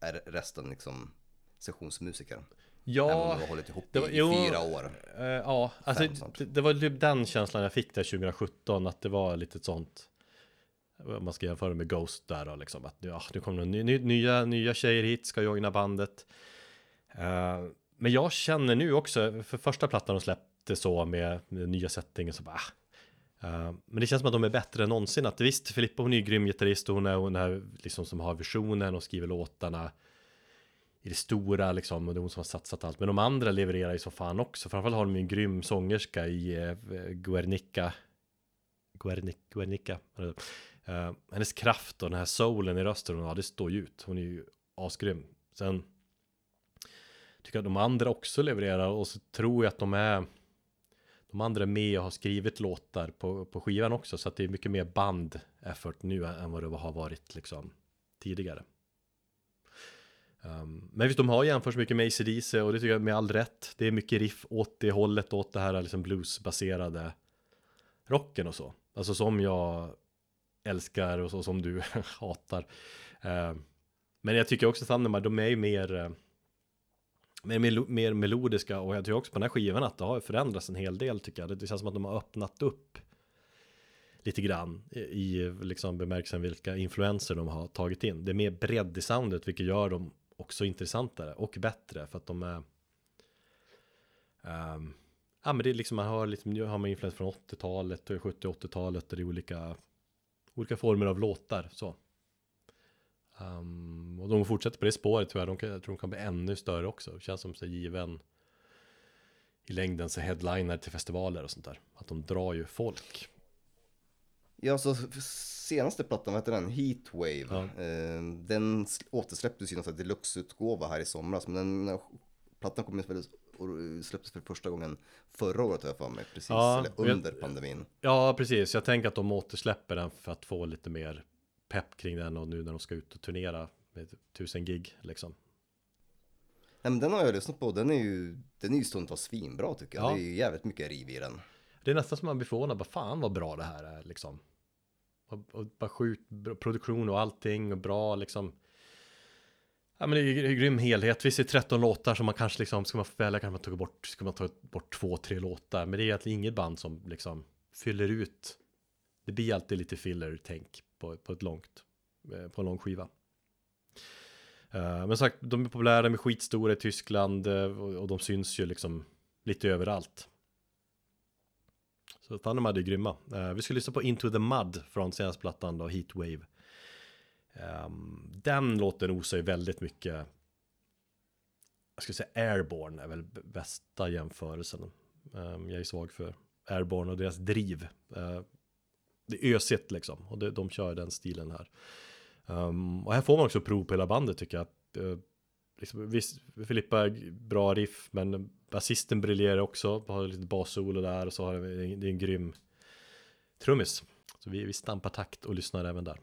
Speaker 2: är resten liksom sessionsmusiker. Även om
Speaker 1: Ja,
Speaker 2: de har hållit ihop
Speaker 1: det var-
Speaker 2: i
Speaker 1: jo,
Speaker 2: fyra år.
Speaker 1: eh, ja, alltså
Speaker 2: Fem
Speaker 1: det, det var typ den känslan jag fick där 2017, att det var lite sånt man ska jämföra med Ghost där då, liksom att ja, nu kommer ny, ny, nya, nya tjejer hit, ska joina bandet. Uh, men jag känner nu också, för första plattan de släppte så med, med nya settingen så bara uh, men det känns som att de är bättre än någonsin. Att visst, Filippa hon är ju grym gitarrist och hon är hon är liksom som har visionen och skriver låtarna i det stora liksom och det är hon som har satsat allt. Men de andra levererar ju så fan också. Framförallt har de ju en grym sångerska i eh, Guernica. Guernica, Guernica. Uh, hennes kraft och den här soulen i rösten hon har, det står ju ut. Hon är ju asgrym. Sen tycker jag att de andra också levererar och så tror jag att de är de andra är med och har skrivit låtar på, på skivan också så att det är mycket mer band effort nu än vad det har varit liksom tidigare. Um, men visst, de har jämförts mycket med ACDC och det tycker jag med all rätt. Det är mycket riff åt det hållet, åt det här liksom bluesbaserade rocken och så. Alltså som jag älskar och så som du [LAUGHS] hatar. Eh, men jag tycker också att de är ju mer, eh, mer, mer melodiska och jag tycker också på den här skivan att det har förändrats en hel del tycker jag. Det, känns som att de har öppnat upp lite grann i, liksom bemärkelsen vilka influenser de har tagit in. Det är mer bredd i soundet vilket gör dem också intressantare och bättre för att de är um, Ja men det är liksom man har lite, nu har man influens från 80-talet och 70-80-talet och det är olika Olika former av låtar så Ehm, Och de fortsätter på det spåret tror jag, de kan, jag tror de kan bli ännu större också Det känns som så given I längden så headliner till festivaler och sånt där Att de drar ju folk
Speaker 2: Ja, så senaste plattan, vad heter den? Heatwave.
Speaker 1: Ja.
Speaker 2: Eh, den återsläpptes i någon deluxe-utgåva här i somras. Men den, plattan kom ju väl och släpptes för första gången förra året har jag för mig. Precis,
Speaker 1: Ja,
Speaker 2: eller
Speaker 1: jag-
Speaker 2: under pandemin.
Speaker 1: Ja, precis. Jag tänker att de återsläpper den för att få lite mer pepp kring den och nu när de ska ut och turnera med tusen gig liksom.
Speaker 2: Nej, men den har jag lyssnat på. Den är ju, den är ju stundtals svinbra tycker jag.
Speaker 1: Ja.
Speaker 2: Det är ju jävligt mycket riv i den.
Speaker 1: Det är nästan som man blir förvånad, bara fan vad bra det här är liksom. Och, och bara bra produktion och allting och bra liksom. Ja men det är ju en grym helhet. Visst är 13 låtar som man kanske liksom, ska man välja kanske man ta bort, ska man ta bort två, tre låtar. Men det är egentligen inget band som liksom fyller ut. Det blir alltid lite filler-tänk på, på ett långt, eh, på en lång skiva. Eh, men sagt, de är populära, de är skitstora i Tyskland eh, och, de syns ju liksom lite överallt. Så Thundermud är grymma. Vi ska lyssna på Into the Mud från senaste plattan då, Heatwave. Um, den låten osar ju väldigt mycket
Speaker 8: jag skulle säga Airborne är väl bästa jämförelsen. Um, jag är svag för Airborne och deras driv. Uh, det är ösigt liksom och det, de kör den stilen här. Um, och här får man också prov på hela bandet tycker jag. Uh, liksom, visst, Filippa är bra riff, men basisten briljerar också. Har lite bassolo där och så har vi, det är en grym trummis. Så vi, vi stampar takt och lyssnar även där.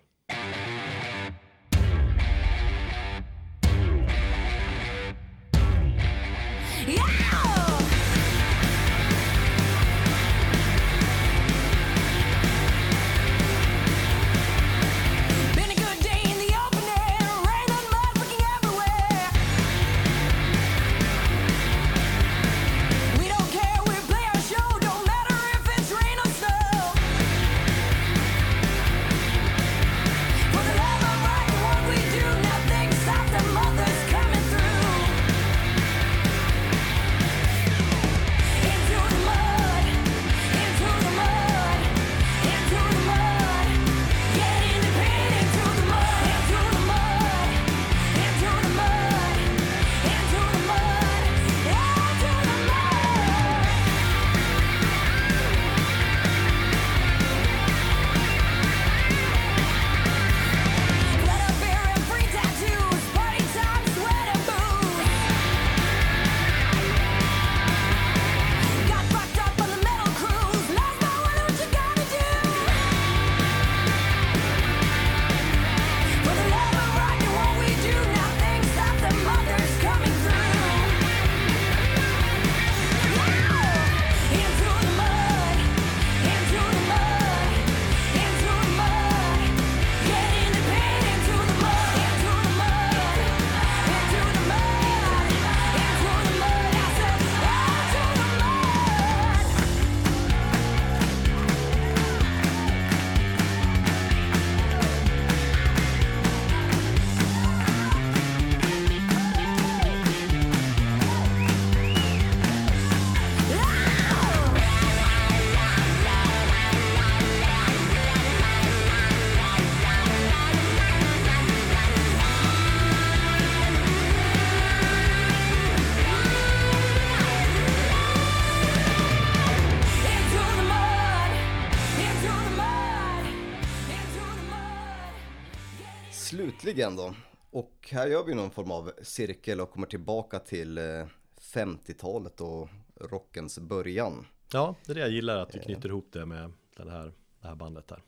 Speaker 2: Slutligen då, och här gör vi någon form av cirkel och kommer tillbaka till eh, 50-talet och rockens början.
Speaker 8: Ja, det är det jag gillar att vi knyter ihop det med den här, det här bandet här.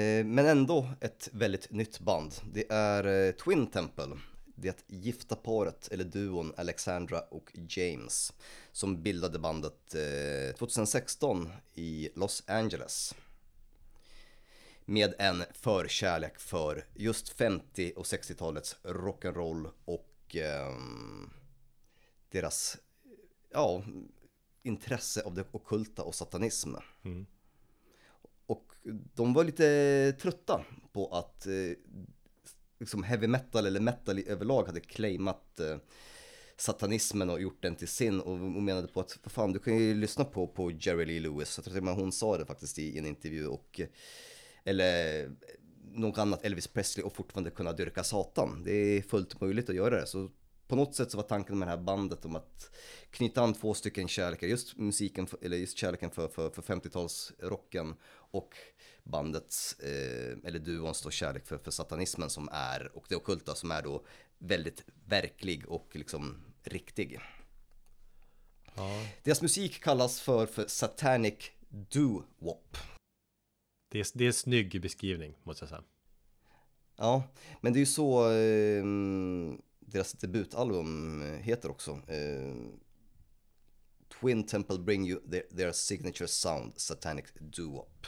Speaker 2: Eh, Men ändå ett väldigt nytt band. Det är eh, Twin Temple. Det gifta paret, eller duon Alexandra och James, som bildade bandet eh, 2016 i Los Angeles. Med en förkärlek för just 50 och 60-talets rock'n'roll och ehm, deras ja, intresse av det ockulta och satanism. Och de var lite trötta på att eh, liksom heavy metal eller metal i överlag hade claimat eh, satanismen och gjort den till sin och, menade på att vad fan du kan ju lyssna på, på Jerry Lee Lewis, jag tror att hon sa det faktiskt i, i en intervju och eh, eller något annat Elvis Presley och fortfarande kunna dyrka Satan. Det är fullt möjligt att göra det. Så på något sätt så var tanken med det här bandet om att knyta an två stycken kärlekar, just musiken, eller just kärleken för, för, för 50-talsrocken och bandets, eh, eller duons då kärlek för, för satanismen som är, och det ockulta som är då väldigt verklig och liksom riktig.
Speaker 8: Ja,
Speaker 2: Deras musik kallas för, för satanic doo-wop.
Speaker 8: Det är, det är en snygg beskrivning måste jag säga.
Speaker 2: Ja, men det är ju så eh, deras debutalbum heter också. Eh, Twin Temple Bring You their, their Signature Sound, Satanic Doo-Wop.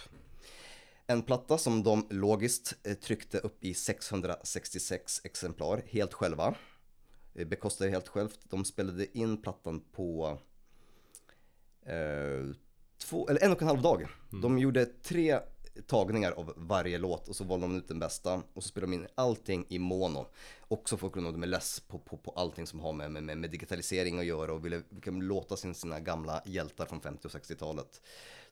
Speaker 2: En platta som de logiskt eh, tryckte upp i 666 exemplar helt själva. Eh, bekostade helt självt. De spelade in plattan på eh, två, eller en och en halv dag. De gjorde tre tagningar av varje låt och så valde de ut den bästa och så spelade de in allting i mono. Också för att kunna de är less på, på, på allting som har med, med, med digitalisering att göra och ville låta sin, sina gamla hjältar från 50 och 60-talet.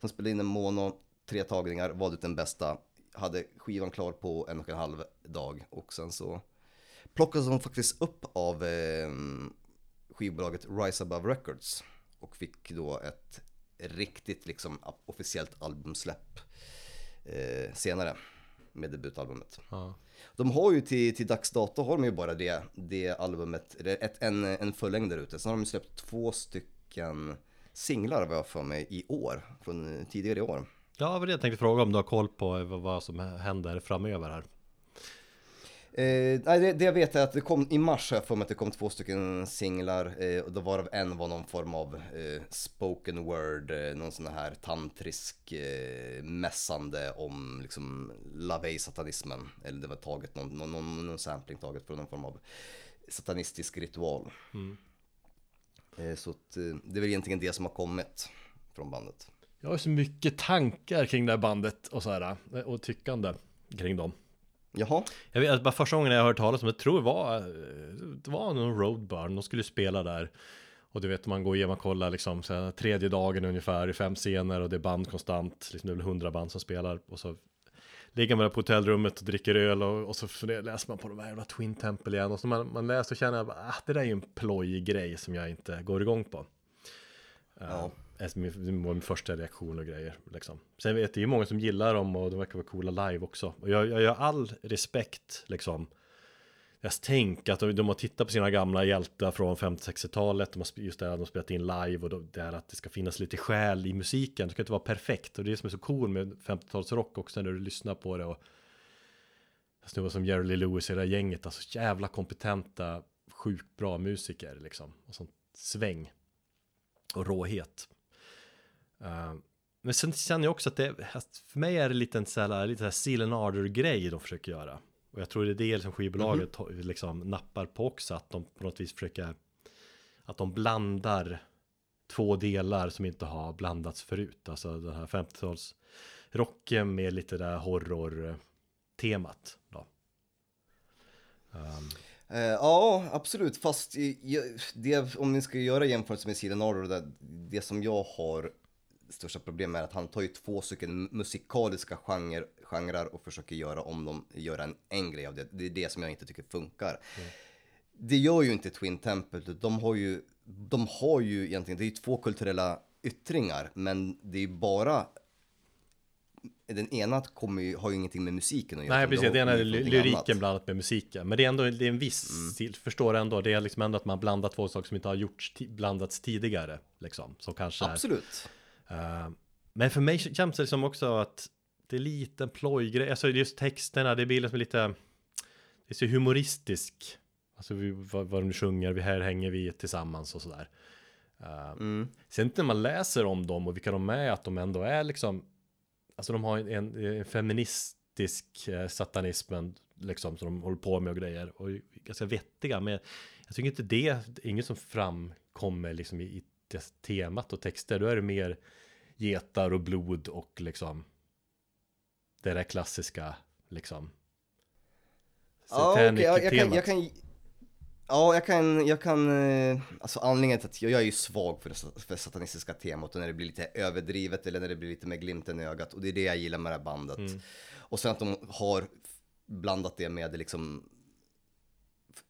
Speaker 2: De spelade in en mono, tre tagningar, valde ut den bästa, hade skivan klar på en och en halv dag och sen så plockades de faktiskt upp av eh, skivbolaget Rise Above Records och fick då ett riktigt liksom officiellt albumsläpp eh, senare med debutalbumet.
Speaker 1: Ja.
Speaker 2: De har ju till, till dags dato har de ju bara det, det albumet, ett, en, en fullängd där ute. Sen har de släppt två stycken singlar vad jag för mig i år, från eh, tidigare i år.
Speaker 1: Ja, det var det jag tänkte fråga om du har koll på vad, vad som händer framöver här.
Speaker 2: Eh, nej, det, det jag vet är att det kom i mars har jag för mig att det kom två stycken singlar eh, och då varav en var någon form av eh, spoken word, eh, någon sån här tantrisk eh, mässande om liksom lavej-satanismen. Eller det var taget någon, någon, någon, någon sampling taget från någon form av satanistisk ritual. Eh, så att, eh, det är väl egentligen det som har kommit från bandet.
Speaker 1: Jag har så mycket tankar kring det här bandet och så här och tyckande kring dem.
Speaker 2: Jaha,
Speaker 1: Jag vet bara första gången jag hört talas om det, tror jag var, eh, det var någon roadburn, de skulle spela där. Och du vet, man går igenom och kollar liksom, så tredje dagen ungefär, i fem scener och det är band konstant, liksom det är väl hundra band som spelar. Och så ligger man på hotellrummet och dricker öl och, och så läser man på de här jävla Twin Temple igen. Och så man, man läser och känner att ah, det där är ju en plojig grej som jag inte går igång på.
Speaker 2: Ja.
Speaker 1: Det var min första reaktion och grejer. Liksom. Sen vet jag, det är ju många som gillar dem och de verkar vara coola live också. Och jag, jag har all respekt liksom. Jag tänker att de, de har tittat på sina gamla hjältar från 50-60-talet. De har just det här, de har spelat in live och det här att det ska finnas lite själ i musiken. Det ska inte vara perfekt. Och det är det som är så cool med 50-talsrock också när du lyssnar på det. Och snubbar som Jerry Lee Lewis i det här gänget. Alltså jävla kompetenta, sjukt bra musiker liksom. Och sånt sväng. Och råhet. Eh, men sen känner jag också att det, för mig är det lite en sån här, lite så här Seal and Ardor grej de försöker göra. Och jag tror det är det som skivbolaget
Speaker 2: Mhm.
Speaker 1: har- liksom nappar på också, att de på något vis försöker, att de blandar två delar som inte har blandats förut. Alltså den här 50-tals rocken med lite där horror-temat. Då. Ehm,
Speaker 2: Eh, ja, absolut. Fast det, om ni ska göra jämförelse med Silen Ardor, det, det som jag har största problem är att han tar ju två stycken musikaliska genre, genrer och försöker göra om dem, göra en, en grej av det. Det är det som jag inte tycker funkar. Det gör ju inte Twin Temple, de har ju, de har ju egentligen, det är ju två kulturella yttringar, men det är ju bara den ena kommer ju, har ju ingenting med musiken att göra.
Speaker 1: Nej precis, det ena är lyriken
Speaker 2: annat.
Speaker 1: blandat med musiken. Men det är ändå det är en viss stil, förstår ändå. Det är liksom ändå att man blandar två saker som inte har gjorts, blandats tidigare. Liksom, som kanske är, Eh, men för mig känns det som också att det är lite plojgrej. Alltså just texterna, det blir liksom lite, det är så humoristisk. Alltså vi, vad, vad de sjunger, vi här hänger vi tillsammans och sådär. Uh,
Speaker 2: Mm.
Speaker 1: Sen när man läser om dem och vilka de är, att de ändå är liksom, alltså de har en, en feministisk eh, satanismen, liksom, som de håller på med och grejer. Och ganska vettiga, men jag tycker inte det, inget som framkommer liksom i, i temat och texter. Då är det mer getar och blod och liksom det där klassiska liksom.
Speaker 2: Ja, okej, ja, jag, kan, jag kan... Ja, jag kan, jag kan, eh, alltså anledningen till att jag, jag är ju svag för det för satanistiska temat och när det blir lite överdrivet eller när det blir lite med glimten i ögat och det är det jag gillar med det här bandet.
Speaker 1: Mm.
Speaker 2: Och sen att de har blandat det med liksom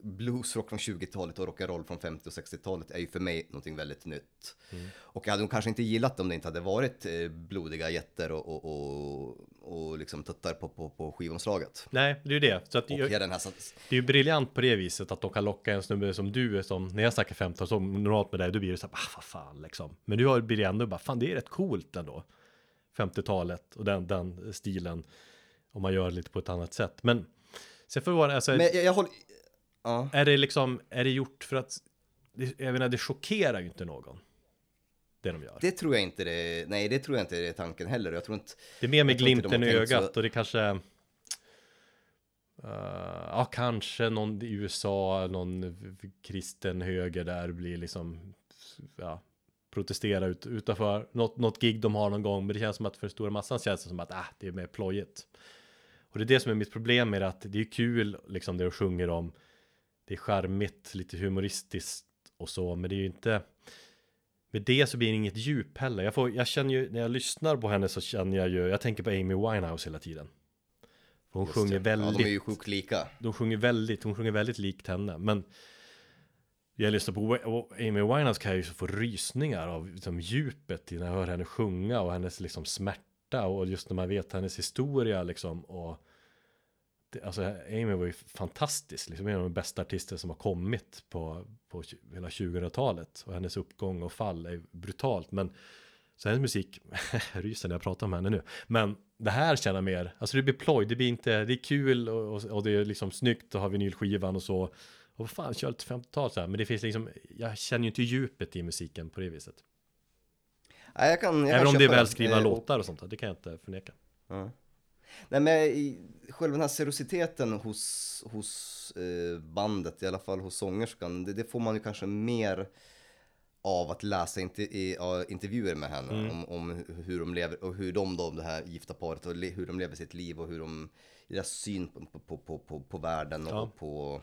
Speaker 2: bluesrock från 20-talet och rock'n'roll från 50 och 60-talet är ju för mig någonting väldigt nytt.
Speaker 1: Mm.
Speaker 2: Och jag hade nog kanske inte gillat om det inte hade varit eh, blodiga jätter och, och, och, och liksom tuttar på, på, på skivomslaget.
Speaker 1: Nej, det är ju det. Så att jag,
Speaker 2: ja, den här
Speaker 1: Det är ju briljant på det viset att de kan locka en snubbe som du som när jag snackar 15 som normalt med dig då blir det så här, ah, vad fan liksom. Men du har blir det ändå bara, fan det är rätt coolt ändå. 50-talet och den, den stilen. Om man gör lite på ett annat sätt. Men sen får det vara, alltså,
Speaker 2: Men jag, jag håller... Ja.
Speaker 1: är det liksom, är det gjort för att, det, jag menar det chockerar ju inte någon. Det de gör. Det,
Speaker 2: Det tror jag inte det, nej det tror jag inte det är tanken heller. Jag tror inte,
Speaker 1: är mer med glimten i
Speaker 2: tänkt så-
Speaker 1: ögat och det kanske Uh, ja, kanske någon i USA, någon kristen höger där blir liksom, ja, protestera ut, utanför något, något gig de har någon gång. Men det känns som att för stora massan känns det som att ah, det är mer plojigt. Och det är det som är mitt problem med det, att det är kul, liksom det de sjunger om. Det är charmigt, lite humoristiskt och så, men det är ju inte med det så blir det inget djup heller. Jag, får, jag känner ju, när jag lyssnar på henne så känner jag ju, jag tänker på Amy Winehouse hela tiden. Hon
Speaker 2: Just
Speaker 1: sjunger
Speaker 2: det. Ja,
Speaker 1: väldigt
Speaker 2: de är ju sjukt lika.
Speaker 1: de sjunger väldigt, hon sjunger väldigt likt henne. Men jag lyssnar på Amy Winehouse kan jag ju få rysningar av liksom, djupet när jag hör henne sjunga och hennes liksom smärta och just när man vet hennes historia liksom och alltså Amy var ju fantastisk, liksom en av de bästa artister som har kommit på, på hela 2000-talet och hennes uppgång och fall är brutalt men så hennes musik, [LAUGHS] ryser när jag pratar om henne nu. Men det här känner jag mer, alltså det blir ploj, det blir inte, det är kul och, och, och det är liksom snyggt att ha vinylskivan och så. Och fan, kör lite 50-tal så här. Men det finns liksom, jag känner ju inte djupet i musiken på det viset.
Speaker 2: Nej, jag kan, jag
Speaker 1: Även
Speaker 2: kan
Speaker 1: om det är välskrivna
Speaker 2: Eh, och-
Speaker 1: låtar och sånt, det kan jag inte förneka.
Speaker 2: Ja. Nej men själva den här seriositeten hos, hos eh, bandet, i alla fall hos sångerskan, det, det får man ju kanske mer av att läsa intervjuer med henne
Speaker 1: Mm.
Speaker 2: om, om hur de lever och hur de då, det här gifta paret, och hur de lever sitt liv och hur de, deras syn på, på, på, på, på världen och
Speaker 1: Ja.
Speaker 2: på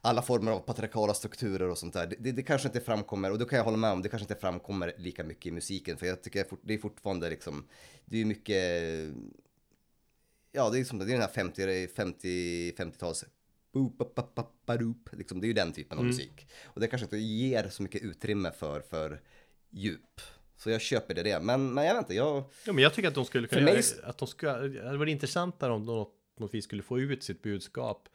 Speaker 2: alla former av patriarkala strukturer och sånt där. Det, det, det kanske inte framkommer, och då kan jag hålla med om, det kanske inte framkommer lika mycket i musiken. För jag tycker det är fortfarande liksom, det är mycket, ja det är som det är den här 50, 50, 50-tals, boop, bap, bap, bap, badoop. liksom, det är ju den typen av musik. Och det kanske inte ger så mycket utrymme för, för djup. Så jag köper det, det. Men, men jag vet inte, jag,
Speaker 1: Ja men jag tycker att de skulle kunna
Speaker 2: mig
Speaker 1: göra, att de ska, det hade varit intressantare om de något vis skulle få ut sitt budskap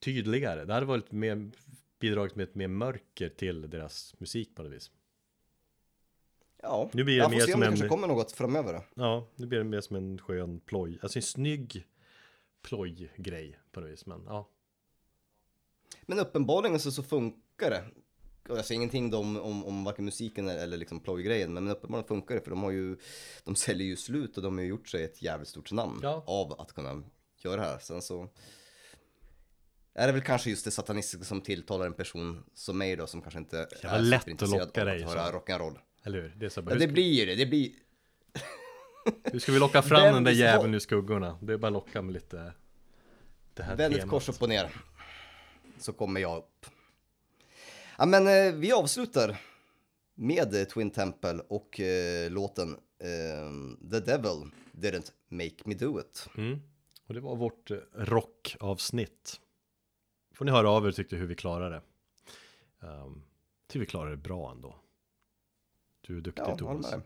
Speaker 1: tydligare. Det hade varit mer bidragit med ett mer mörker till deras musik på något vis.
Speaker 2: Ja.
Speaker 1: Nu blir det
Speaker 2: jag
Speaker 1: mer
Speaker 2: får se om det
Speaker 1: en-
Speaker 2: kanske kommer något framöver. då.
Speaker 1: Ja, nu blir det mer som en skön ploj, alltså en snygg plojgrej på något vis. Men ja,
Speaker 2: Men uppenbarligen så, så funkar det. Och jag säger ingenting då om, om, om varken musiken eller liksom plojgrejen, men uppenbarligen funkar det för de har ju, de säljer ju slut och de har ju gjort sig ett jävligt stort namn
Speaker 1: Ja.
Speaker 2: av att kunna göra det här. Sen så är det väl kanske just det satanistiska som tilltalar en person som mig då, som kanske inte
Speaker 1: Det var
Speaker 2: är
Speaker 1: lätt att locka
Speaker 2: av
Speaker 1: dig,
Speaker 2: att höra rock'n'roll.
Speaker 1: Eller hur? Det är så bara,
Speaker 2: Ja, det blir ju det, det blir,
Speaker 1: hur ska vi locka fram
Speaker 2: Vem
Speaker 1: den där jäveln ur skuggorna? Det är bara locka med lite det här
Speaker 2: vänd ett
Speaker 1: temat.
Speaker 2: kors upp och ner. Så kommer jag upp. Ja men eh, vi avslutar med Twin Temple och eh, låten eh, The Devil Didn't Make Me Do It.
Speaker 1: Mm. Och det var vårt eh, rockavsnitt. Får ni höra av er tyckte hur vi klarade det. Um, tycker vi klarade det bra ändå. Du är duktig
Speaker 2: Ja,
Speaker 1: Thomas.
Speaker 2: med.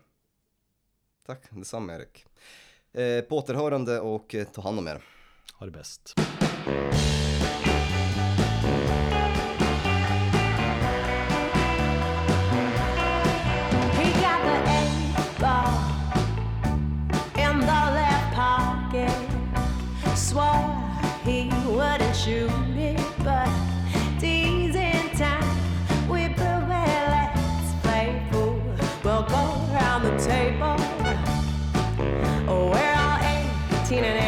Speaker 2: Tack, detsamma Erik. Eh, på återhörande och eh, ta hand om er.
Speaker 1: Ha det bäst.
Speaker 8: 18 and